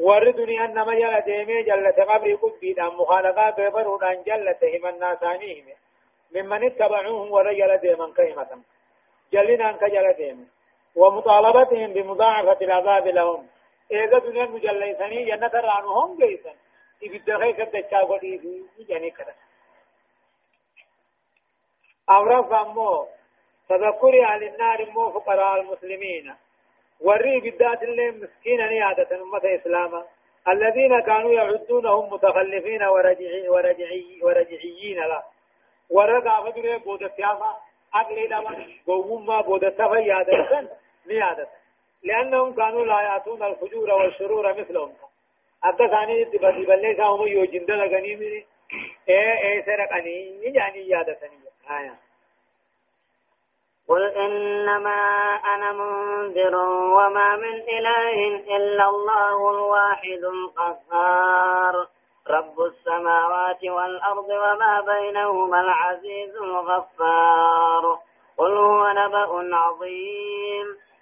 وردني أن ما جل ديمي جلة قبر قبي دام مخالقا بيبرون أن جلة هم الناسانيهم ممن اتبعوهم ورجل ديما كيمة جلنا أنك جل ديما ومطالبتهم بمضاعفة العذاب لهم إذا دنيا مجلسني جنة رانهم جيسا إذا خيك الدجاج وديه جاني كذا أورف أمو تذكر أهل النار مو فقراء المسلمين وري بالذات اللي مسكين عادة أمة إسلاما الذين كانوا يعدونهم متخلفين ورجعي ورجعي ورجعيين لا ورقا فدر بود التياما أقلي لما قوم ما بود التفيادة نيادة لأنهم كانوا لا يأتون الفجور والشرور مثلهم. أدى ثاني بلي سامو يوجند لغني مني. إيه إيه سرقني يعني يادة آية. قل إنما أنا منذر وما من إله إلا الله الواحد القهار. رب السماوات والأرض وما بينهما العزيز الغفار. قل هو نبأ عظيم.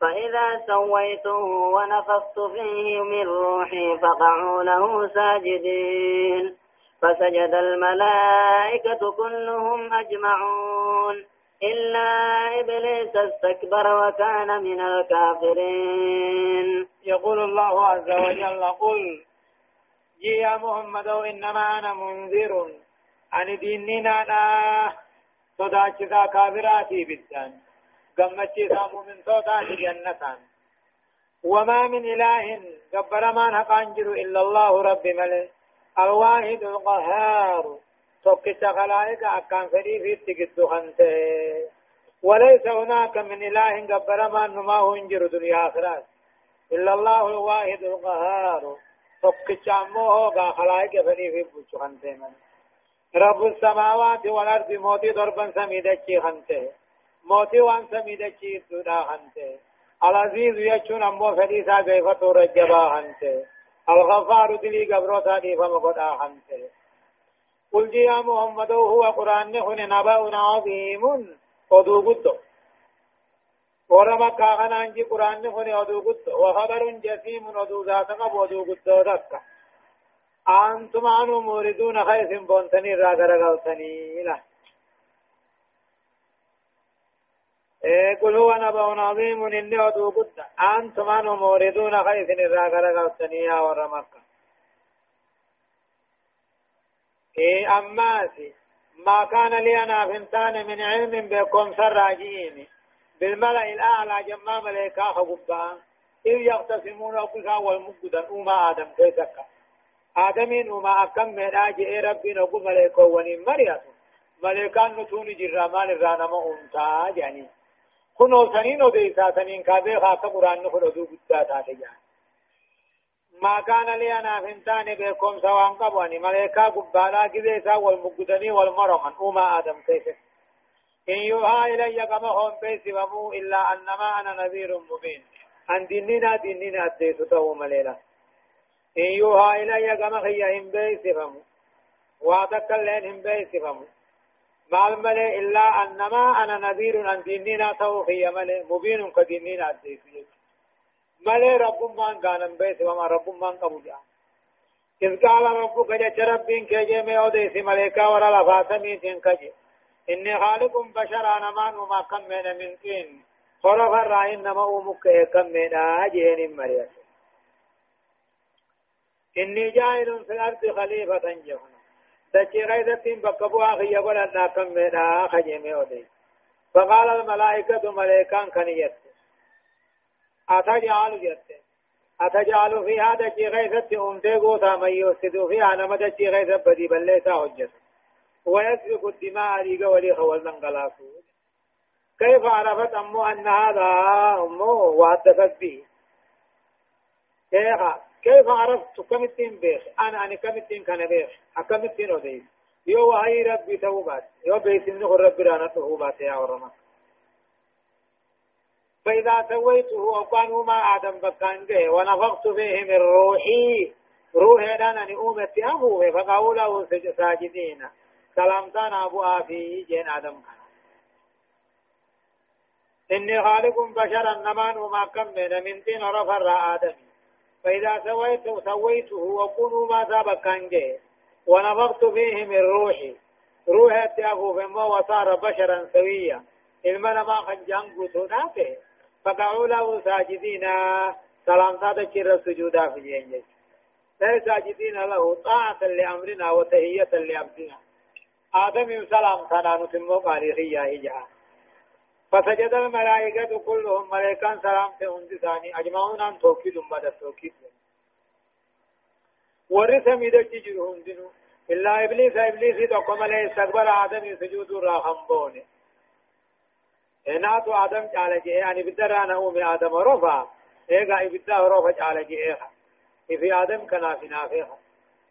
فإذا سويته ونفخت فيه من روحي فقعوا له ساجدين. فسجد الملائكة كلهم أجمعون. إلا إبليس استكبر وكان من الكافرين. يقول الله عز وجل قل يا محمد إنما أنا منذر عن ديننا. لا صداچتا كافراتي بالدان قمتي سامو من صوتات جنة وما من إله قبر ما نقانجر إلا الله رب ملك. الواحد القهار. توكت خلائق أكان فري في تجد خنته. وليس هناك من إله قبر ما نما هو انجر دنيا آخرات. إلا الله الواحد القهار. توكت أمه خلائق فري في بوش خنته. رب السماوات والأرض موتي ضربا سميدة خنته. موتي وان سميدة دودا خنته العزيز يچون أمو فريسا كيف ترجبا خنته الغفار دلي قبروتا دي فمقدا حمسه قل جي يا محمد هو قرآن نخن نبأ عظيم ودو قدو ورما كاغن انجي قرآن نخن ودو قدو وخبر جسيم ودو ذاتك ودو قدو دكا أنتم عنه موردون خيث بونتني راغرغلتني له قل هو نبأ عظيم إني أدو قد أنتم أنه موردون خيث الراغر قلتنيا ورمكة إيه أماسي ما كان لي أنا فنتان من علم بكم سراجين بالملأ الأعلى جمع ملائكة قبان إذ يختصمون أقصى والمقدن أما آدم كيسك آدمين أما أكم من آجئ ربي نقول ملائكة ونين مريض ملائكة نتوني جرمان الرانما أمتا يعني كنو سنين وديسا سنين كابي خاصة قرآن نخل ودو قدا تاتي ما كان لي أنا فنتاني بكم سوان قبواني ملائكة قبالا كذيسا والمقدني والمرمن أما آدم كيف إن يوحى إلي كما هم بيسبمو إلا أنما أنا نذير مبين أن ديننا ديننا أديت تو مليلا إن يوحى إلي كما خيا هم بيسبمو واتكلين هم بيسبمو مال ملي إلا أنما أنا نذير أن ديننا توفي ملي مبين كديننا أديسي ملي رب من كان بيت وما رب من قبضا إذ قال ربك جت ربين كجي ميوديسي ملكا ورا لفاتمي تنكجي إني خالق بشر أنا ما نما كم من من إن خرف الرأي إنما أمك كم من أجين مريم إني جاهل في الأرض خليفة جهنم دچي غيثتين بقبوا خي يقول أن كم من خجمي ودي فقال الملائكة ملائكان كنيت أتجعل جت أتجعل في هذا دچي غيثة أمتي قوتا من يفسد فيها نما دچي غيثة بدي بل ليس حجة ويسفك الدماء ريق ولي خوال ننقلاسو كيف عرفت أمو أن هذا أمو وحدثت به؟ كيف؟ كيف عرفت كم التين بيخ؟ أنا أنا كم التين كان بيخ؟ كم التين وديس يو هاي ربي توبات. يو بيتين نخر ربي رانا توبات يا ورما. فإذا سويته وكانوا ما آدم بكان به ونفخت فيه من روحي. روحي أنا أني أمتي أبوه فقالوا ساجدين. سلامتان أبو آفي جين آدم كان. إني خالق بشرا نمان وما كم من طين رفر آدمي. فإذا سويته سويته وكونوا ما سابق جي ونفخت فيه من روحي. روحي اتيافو فما وصار بشرا سويا. المنا ما خنجان قوتوناته فقعوا له ساجدين. سلام سادة شر سجودا في جينجي. لا ساجدين له طاعة لأمرنا وتهية لأبدنا. آدم سلام سانا نتمو قالي خيا هجا فسجد الملائكة كلهم ملائكان سلام تهند ثاني. أجمعون أن توكيد بعد التوكيد. ورث ميدك جرهم دينو إلا إبليس إبليس تقوم عليه استقبل آدم سجود راهم بونه إناتو آدم قال جئ يعني بدرانا أمي آدم رفع. إيغا إبدأ رفع قال جئها في آدم كنا في نافيها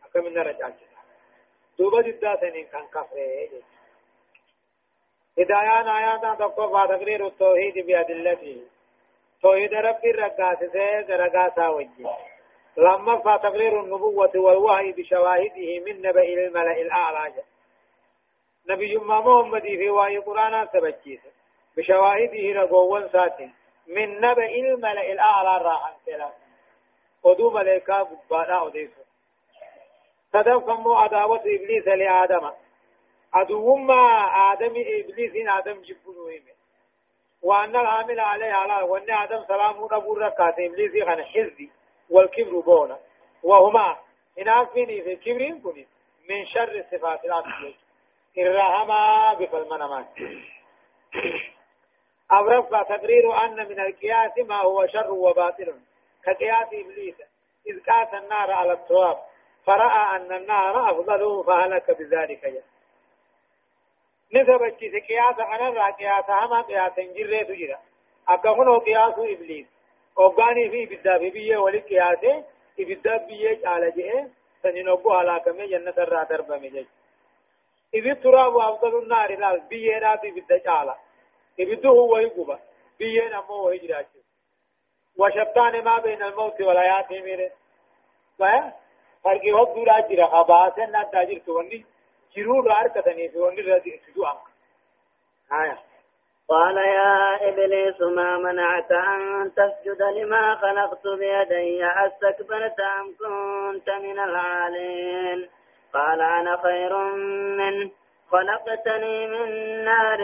أكمل رجع دوبا جدا سنين كان كفره هدايان آيات تقوى تقرير التوحيد بأدلته توحيد ربي الرقاس سيد رقاسا وجه لما فتقرير النبوة والوحي بشواهده من نبأ الملأ الأعلى نبي محمد في وحي قرآن سبجيس بشواهده رقوان ساتين من نبأ الملأ الأعلى راحا كلا ودو ملائكة قبانا أديسو تدفموا عداوة إبليس لآدم عدوما آدم إبليس آدم جبنو إيمه وأن العامل عليه على وأن آدم سلام نبور ركعت إبليس خان حزي والكبر بونا. وهما إن أكفيني في كبرين كني من شر الصفات العبدية الرحمة بفالمنمان أورفع تقرير أن من القياس ما هو شر وباطل. كقياس إبليس. إذ قاس النار على التراب. فرأى أن النار أفضل فهلك بذلك يعني نسبة قياس أنا را قياس هما قياس جرة تجرا أكهنو قياس إبليس أوغاني في بدا في بيه ولي قياس إبدا بيه على جه سنينوكو على كم جنة الرا درب مجج إذ تراب أفضل النار لا بيه لا في بدا على إبدا هو يقبا بيه نمو وهجراج وشبطان ما بين الموت والحياة ميره فرقي وقت دولا جرا خباسن نا تاجر توني جرور آية قال يا إبليس ما منعك أن تسجد لما خلقت بيدي؟ أستكبرت أم كنت من العالين؟ قال أنا خير منه خلقتني من نار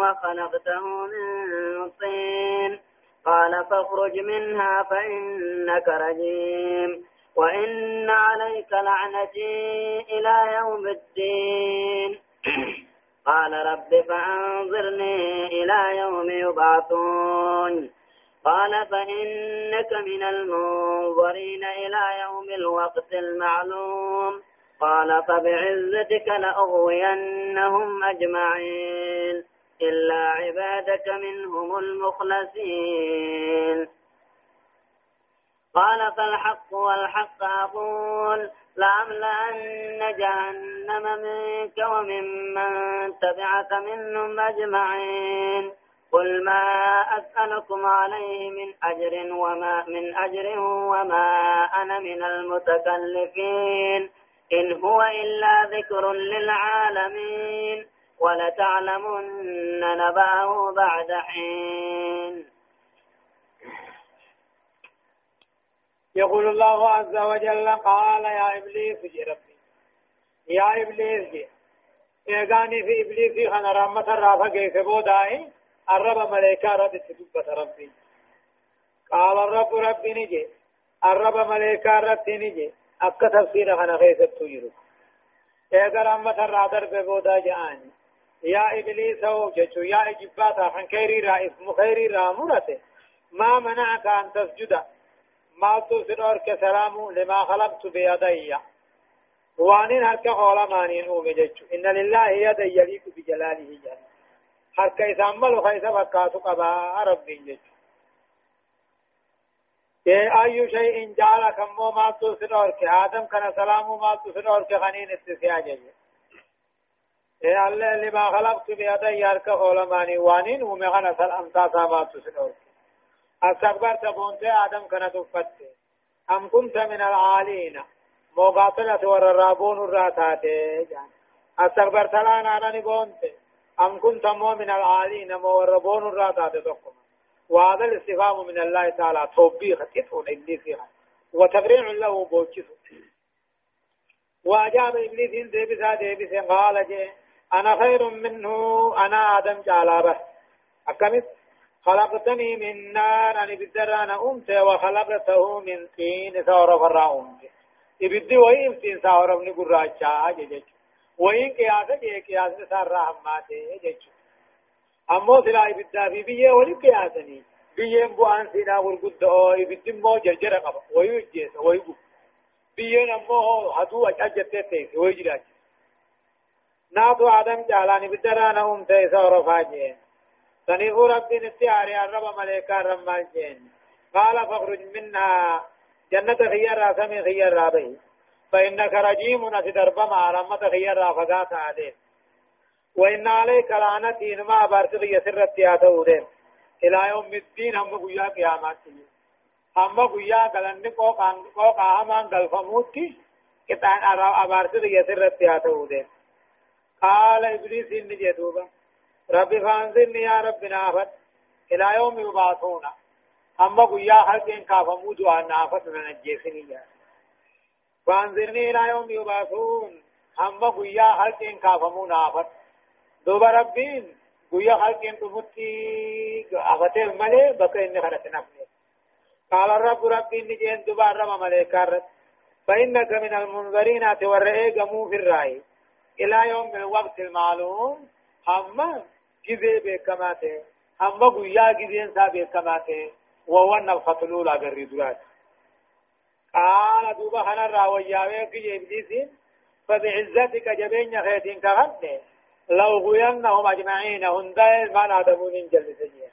وخلقته من طين. قال فاخرج منها فإنك رجيم. وإن عليك لعنتي إلى يوم الدين. <clears throat> قال رب فأنظرني إلى يوم يبعثون. قال فإنك من المنظرين إلى يوم الوقت المعلوم. قال فبعزتك لأغوينهم أجمعين. إلا عبادك منهم المخلصين. قال فالحق والحق أقول لأملأن جهنم منك وممن تبعك منهم أجمعين. قل ما أسألكم عليه من أجر وما من أجر وما أنا من المتكلفين. إن هو إلا ذكر للعالمين. ولتعلمن نبأه بعد حين. يقول الله عز وجل قال يا إبليس جي ربي. يا إبليس جي. إيغاني في إبليس خنا رحمة الرافة كيف بوداي؟ الرب ملائكة رد تدبت ربي. قال الرب ربي نجي. الرب ملائكة رد نجي أكا تفسير خنا تجرو اگر أما ترى درب بودا جان يا إبليس هو جچو يا إجباتا خن خيري را اسم خيري ما منعك أن تسجد؟ ما تسنور كسلام لما خلقت بيدي. وانين هركا قولا مانين أومي جچو إن لله يدي يليق بجلاله جل هركا إسامل خيسة فكاتو قبا ربي جچو أي شيء جعل كمو ما تسنور كآدم كان سلام ما تسنور كخنين استسياجه إيه الله لما خلقت بيدي يرك علماني وانين ومغنى سلام تاسا ما تسنور استكبرت بونت آدم كان تفت أم كنت من العالين. مقاتلة والرابون الراتات جان استكبرت لانا أنا بونت أم كنت مو من العالين مو الرابون الراتات تقوم. وهذا الاستفهام من الله تعالى. توبيخ إثون إبليس وتبريع له بوجه وأجاب إبليس ديبسا ديبسا قال جي أنا خير منه أنا آدم جعلابه أكمت خلقتني من نار أنا بالدران أمت وخلقته من طين ثور فرا أمت. إبدي وإن سين ثور من قراجة جيجي وإن قياسة جي قياسة سار رحماته جيجي أمو سلا إبدا في بيه ولي قياسني. بيه بوان سينا ورقود أو إبدي مو جرجر قبا ويجيس ويقو بيه نمو هدو أججت تيس ويجراج ناتو آدم جالاني بدران أم تيسا ورفاجين سنيفو ربي نتياري الرب ملائكة رمان جين. قال فاخرج منها جنة خيار سمي خيار رابي فإنك رجيم نتدرب مع رمت خيار رافقات عدين وإن عليك لعنتي ما بارتق يسر التياتورين إلى يوم الدين هم قيا قيامات. هم قيا قلن قوقا قوقا همان قلفموتي كتان أبارتق يسر التياتورين قال إبليس إن جدوبا ربي فانزلني يا رب نافت إلى يوم يبعثون أما قيا حلقين كافمو دعا نافت من الجيسني فانزلني إلى يوم يبعثون أما قيا حلقين كافمو نافت دوبا ربين قيا حلقين تمتي أفتح ملي بقى إني خلت نفسي قال الرب ربي إني جين دوبا رب ملائكة فإنك من المنذرين تورئي قمو في الرأي إلى يوم الوقت المعلوم أما جزي بكماته أما قيا جزين سا بكماته وهو النفخة الأولى بالردوات قال دوبا خنا راويا كي إبليس فبعزتك جبين خيتين كغنه لو غينهم أجمعين هندائل ما نادمون جلسين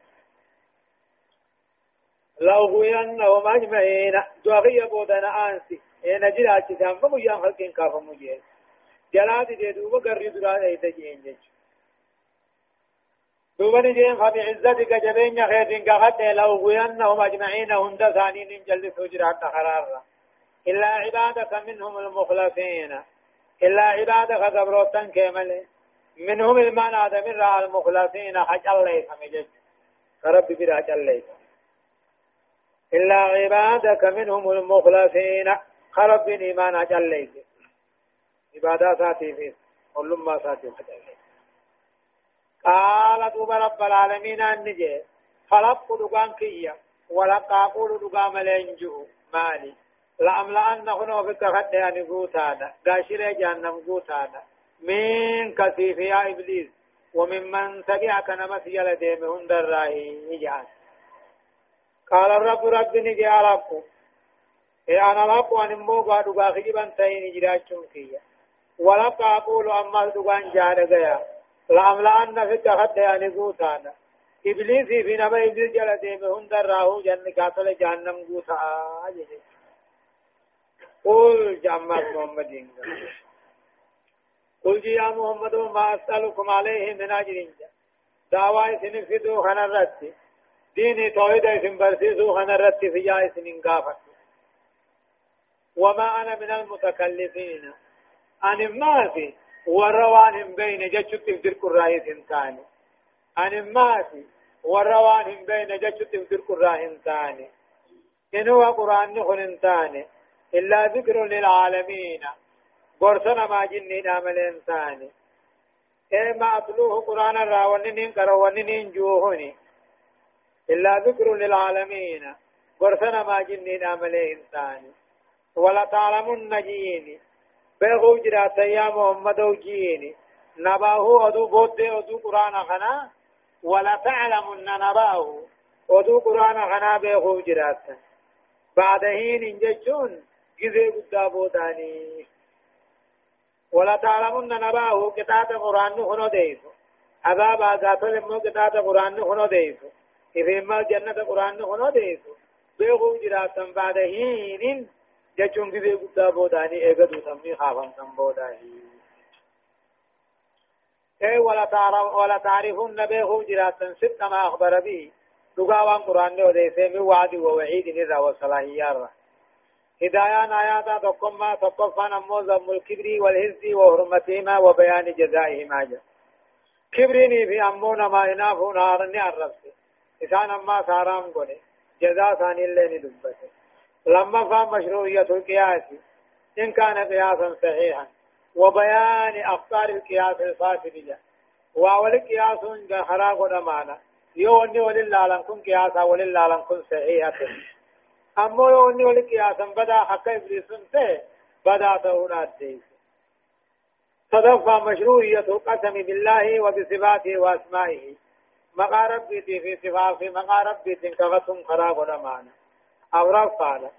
لو غينهم أجمعين دوغي بودنا آنسي. إن جلا أجسام فمجيان خلقين كافا مجيان جلات دي دوبا قرر دران ايتا جين جيش. دوبا نجين فبعزتك جبين خيرين قخد لو غينهم أجمعين هند ثانين جلس وجرات خرارا إلا عبادك منهم المخلصين. إلا عبادك قبروتن كامل منهم المان آدم را المخلصين. حج الله سمجد رب برا الله إلا عبادك منهم المخلصين. خرب إيمان الله عبادة ساتي في كل ما ساتي. قال دوب رب العالمين النجي خلق دقان كيا. ولقا قول دقام لنجو مالي. لأملأن هنا فيك خد يعني قوتانا. قاشر جهنم قوتانا. من كثيف يا إبليس. وممن تبعك نمس يلديم هند الراهي يجعل قال الرب رب نجي على إيه أنا لقو أن موقع دقا خجبا تين جراتشون كيا ولقى أقول أما دقان جار لأملأن في التخد يعني قوتانا. إبليسي في نما إبليس جل ديم هند الراهو جن قاتل جهنم قوتا. قل جامعات محمد قل يا محمد ما أسألكم عليه من أجر دعوة سنفدو خنا الرد ديني توحيد إسم برسيسو خنا الرد في جاي سنين وما أنا من المتكلفين. أن ما وروان بين جتشت في القرآن ثاني. أن ما في وروان بين جتشت في القرآن ثاني. إن هو قرآن نخل ثاني. إلا ذكر للعالمين. برسنا ما جنين عمل ثاني. إيه ما أتلوه قرآن الراونين كروانين جوهني. إلا ذكر للعالمين. برسنا ما جنين عمل ثاني. ولا تعلمن جيني. بيغو جرات يا محمد جيني نباه أدو بود أدو قرآن خنا ولا تعلمن نباه أدو قرآن خنا بيغو جرات بعد حين انججون جزي قد بوداني ولا تعلمن نباه كتاب قرآن هنو ديسو عذاب آزاتو لمو كتاب قرآن هنو ديسو إذا جنة قرآن هنو ديسو بيغو جراتا بعد حين جزي قد بوداني ايغدو تمني خافن تم بوداني اي ولا تعرف ولا تعرفون بيغو جراتا ست ما أخبر به دغاوان قرآن ودیسے میں وعد و وعید نرا و صلاحیار هدايان آيات تقوم تقفان أمو ذم الكبر والهز وحرمتهما وبيان جزائهما جا كبريني في أمونا ما إنافو نارني الرفس إسان أما سارام قولي جزاء ثاني اللي ندبته لما فهم مشروعية القياس إن كان قياسا صحيحا وبيان أخطار القياس الفاسد وأول قياس خراق ودمانا يوني ولله لنكن قياسا ولله لنكن صحيحا. امو يوني ولي قياسا بدا حق سنته بدا تهونا الديس تدفع مشروعية القسم بالله وبصفاته وأسمائه. مقارب بيتي في صفاته مقارب بيتي كغتم خراب ونمانا أو رفعنا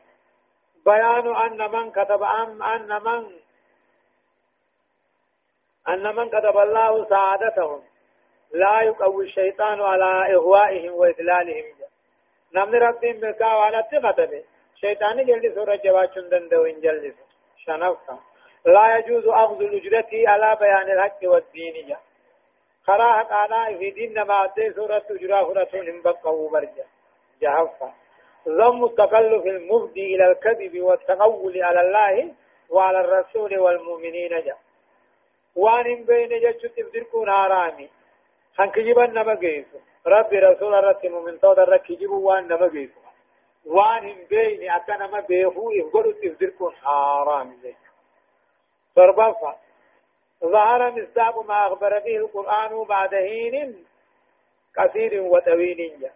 بيان أن من كتب أم أن من أن من كتب الله سعادتهم. لا يقوي الشيطان على إغوائهم وإذلالهم. نمن ربين بكا وأنا تقتبه شيطان جلد سورة جواشن دندو ان جلد شنفا لا يجوز أخذ الأجرة على بيان الحق والدين. خراها قانا في دين ما أدي سورة فرة هم بقوا برجا جهفا ضم التكلف المفضي إلى الكذب والتقول على الله وعلى الرسول والمؤمنين جا. وأن بين جتشت تبدركون آرامي. خنكجبا نما قيسو ربي رسول رتي مؤمن تود الركجب وأن نما قيسو وأن بين أكنا ما بيهو يقولوا تبدركون آرامي زي فربفا ظهر مصداق ما أخبر به القرآن بعد حين كثير وطويل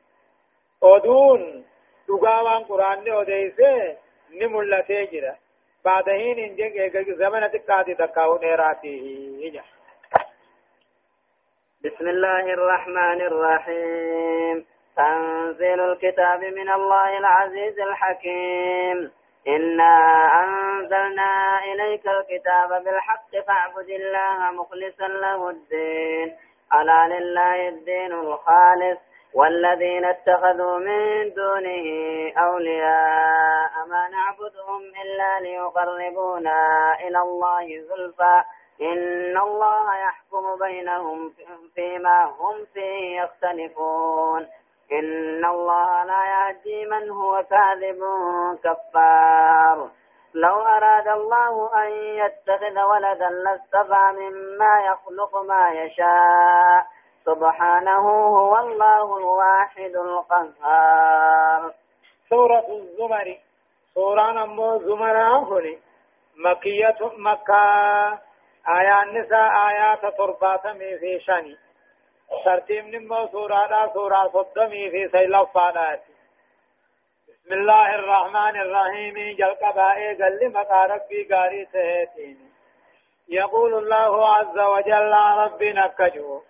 جا أدون دقاوان قرآن أديسه نملته جرا بعد حين إنجن زمن تقاضي تقاو نيراته بسم الله الرحمن الرحيم تنزيل الكتاب من الله العزيز الحكيم إنا أنزلنا إليك الكتاب بالحق فاعبد الله مخلصا له الدين ألا لله الدين الخالص والذين اتخذوا من دونه أولياء ما نعبدهم إلا ليقربونا إلى الله زلفى. إن الله يحكم بينهم فيما هم فيه يختلفون. إن الله لا يهدي من هو كاذب كفار. لو أراد الله أن يتخذ ولدا لاصطفى مما يخلق ما يشاء. سبحانه هو الله الواحد القهار. سورة الزمر. سورة نمو زمر هني مكية مكة آيات نساء آيات تربات في شني ترتيب نمو سورة سورة صدمي في سيلف فانات بسم الله الرحمن الرحيم جل قبائي قل لمقا قاري سهيتين يقول الله عز وجل ربنا كجو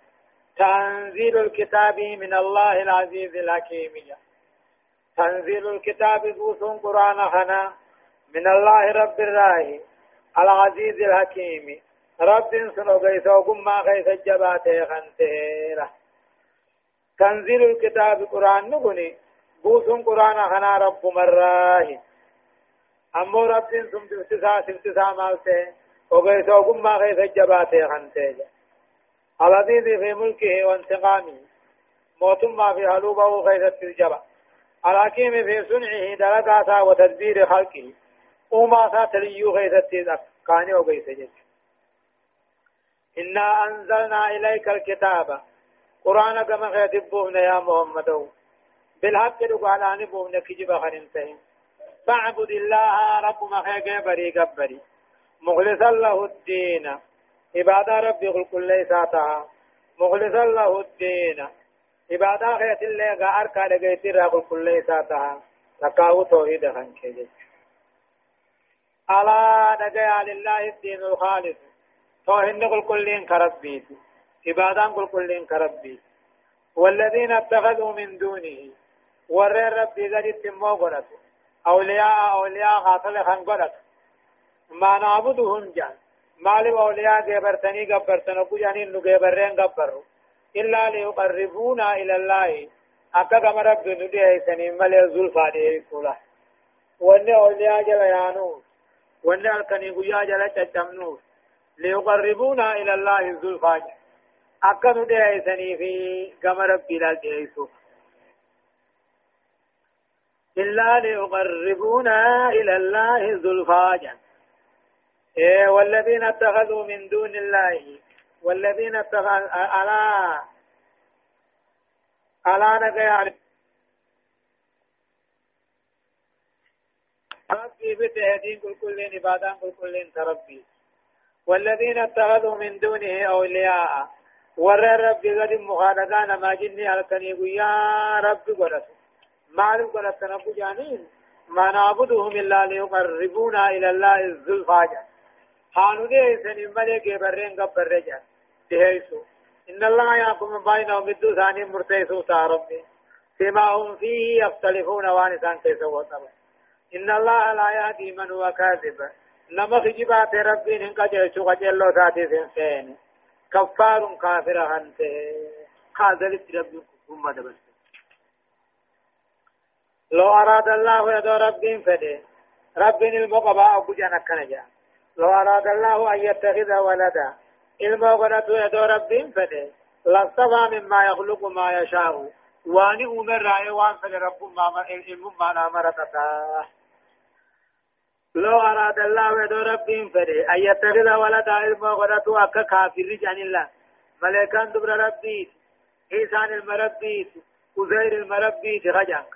تنزيل الكتاب من الله العزيز الحكيم تنزيل الكتاب بوسون قرآن خنا من الله رب الراهي العزيز الحكيم رب سنو غيث وقم ما غيث الجبات خنتيرا تنزيل الكتاب قرآن نغني بوسون قرآن خنا رب مراه أمو رب سم تفتسا سفتسا مالته وغيث وقم ما غيث الجبات خنتيرا العزيز في ملكه وانتقامه. موتم ما في هلوبه غيث الجبا الحكيم في صنعه دلقاتا وتدبير خلقه. وما ساتليو غيث التقاني وغيث جيش إنا أنزلنا إليك الكتاب. قرآن كما خيتبوهن يا محمد. بالحق رقعنا نبوهن كجب خننتهم فاعبد الله رب ما خيك بري قبري مخلصا له الدين. عبادة ربي قل كل ساتها مخلصا له الدين. عبادة خيت الله غاركا لغيتي قل كل ساتها تقاو توحيد خنكي. ألا نجا لله الدين الخالص. توهن كل كلين كربيت عبادان كل كلين كربيت والذين اتخذوا من دونه. ور ربي ذلك قرأت أولياء أولياء خاطل خان ما نعبدهم جان. مالي أولياء جبرتني قبرتنا كجاني نو جبرين قبروا إلا ليقربونا إلى الله أكا كما رب ندي سنين ملي زلفا دي كولا وأن أولياء جل يانو وأن الكني قيا جل تجمنو ليقربونا إلى الله زلفا أكا ندي سنين في كما رب لا جيسو إلا ليقربونا إلى الله زلفا إيه والذين اتخذوا من دون الله والذين اتخذوا على على نجا ربي بتهدين كل كل عبادان كل كل تربي. والذين اتخذوا من دونه أولياء. ور ربي قد مخالقان ما جني الكني يا ربي قلت ما قلت نبو جانين ما نعبدهم إلا ليقربونا إلى الله الزلفاجة حانو دي سنين ملك برين قبر رجال تهيسو. إن الله يحكم بينهم الدو ثاني مرتيسو تاربي فيما هم فيه يختلفون وانسان كيف وطبع إن الله لا يهدي من هو كاذب. نما خجبات ربي إنك جيشو قجلو ذاتي سنسين. كفار كافر هنت خاذلت ربي هم دبس لو أراد الله يدو ربي فده. ربي المقبع أبو جانا كنجا. لو أراد الله أن يتخذ ولدا ilma godhatu edoo rabbiin fedhe lastabaa mimmaa yakhluqu maa yashaa'u waani uumerraaye waan fedhe rabbummaa ilmummaadhaa maratataa لو أراد الله ودو ربهم فدي أن يتخذ ولدا علما غدتو أكا كافر جان الله ملكان دبر ربيت إيسان المربيت وزير المربيت رجانك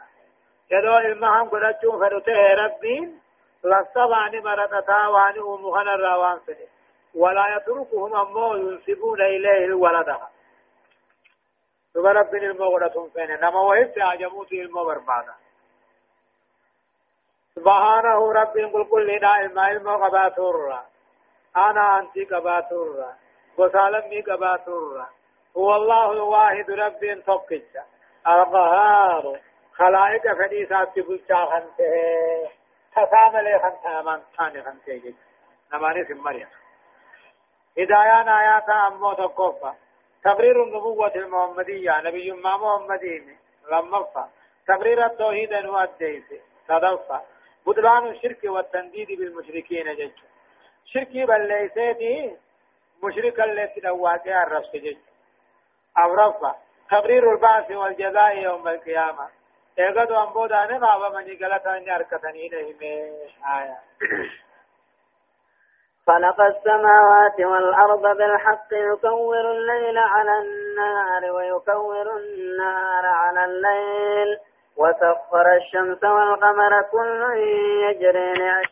يدو علمهم غدتو فدته ربين لصبعني مرتتا واني أمخنا الراوان فدي ولا يتركهم أمو ينسبون إليه الولد ثم رب المغرة فين نما وإبت عجموت المغربانا. سبحانه رب قل كل دائم علم قباتور أنا أنت قباتور وسالمي قباتور هو الله الواحد رب توقج القهار خلائق فديسات بلشا خنته تسامل خنته من ثاني خنته نماني سمريا هدايان آيات أمو تقوفا تقرير النبوة المحمدية نبي ما محمدين لما تقرير التوحيد أنواع الديس صدفة بطلان الشرك والتنديد بالمشركين جج شركي بل ليسيتي مشرك التي نواتها الرفس جج أو رفع تقرير البعث والجزاء يوم القيامة اغدو انبودا نما ومن يقلتا نياركتني نهمه آية خلق السماوات والأرض بالحق يكور الليل على النهار ويكور النهار على الليل وسخر الشمس والقمر كل يجري لأجل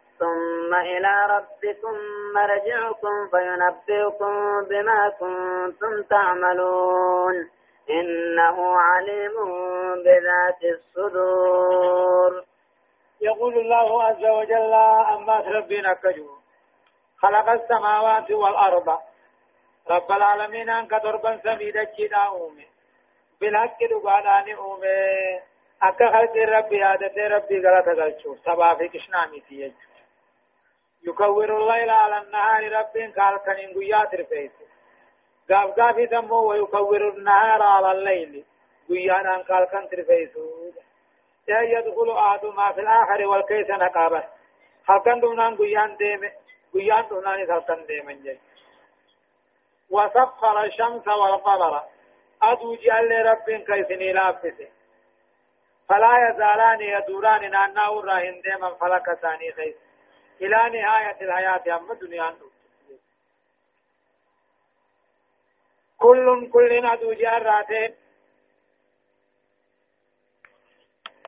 ثم إلى ربكم مرجعكم فينبئكم بما كنتم تعملون. إنه عليم بذات الصدور. يقول الله عز وجل أما ربنا كجو. خلق السماوات والأرض. رب العالمين أنك ضربا سميدا جدا أومي. بالحق دقانان أومي. أكا خلق ربي عادة ربي غلطة غلطة سبا في كشنامي تيجي يكور الليل على النهار رب قال كان قيات رفيت قاف قاف دمو ويكور النهار على الليل. قيانا قال كان رفيت يدخل أحدهما في الآخر والكيس نقابه. هل كان دونان قيان ديمه. قيان دونان هل كان ديمن جي وسخر الشمس والقمر. أدو جعل رب كيسني لافسه فلا يزالان يدوران نانا الراهن ديما فلك ثاني خيس. إلى نهاية الحياة أما الدنيا كل كل جعل راته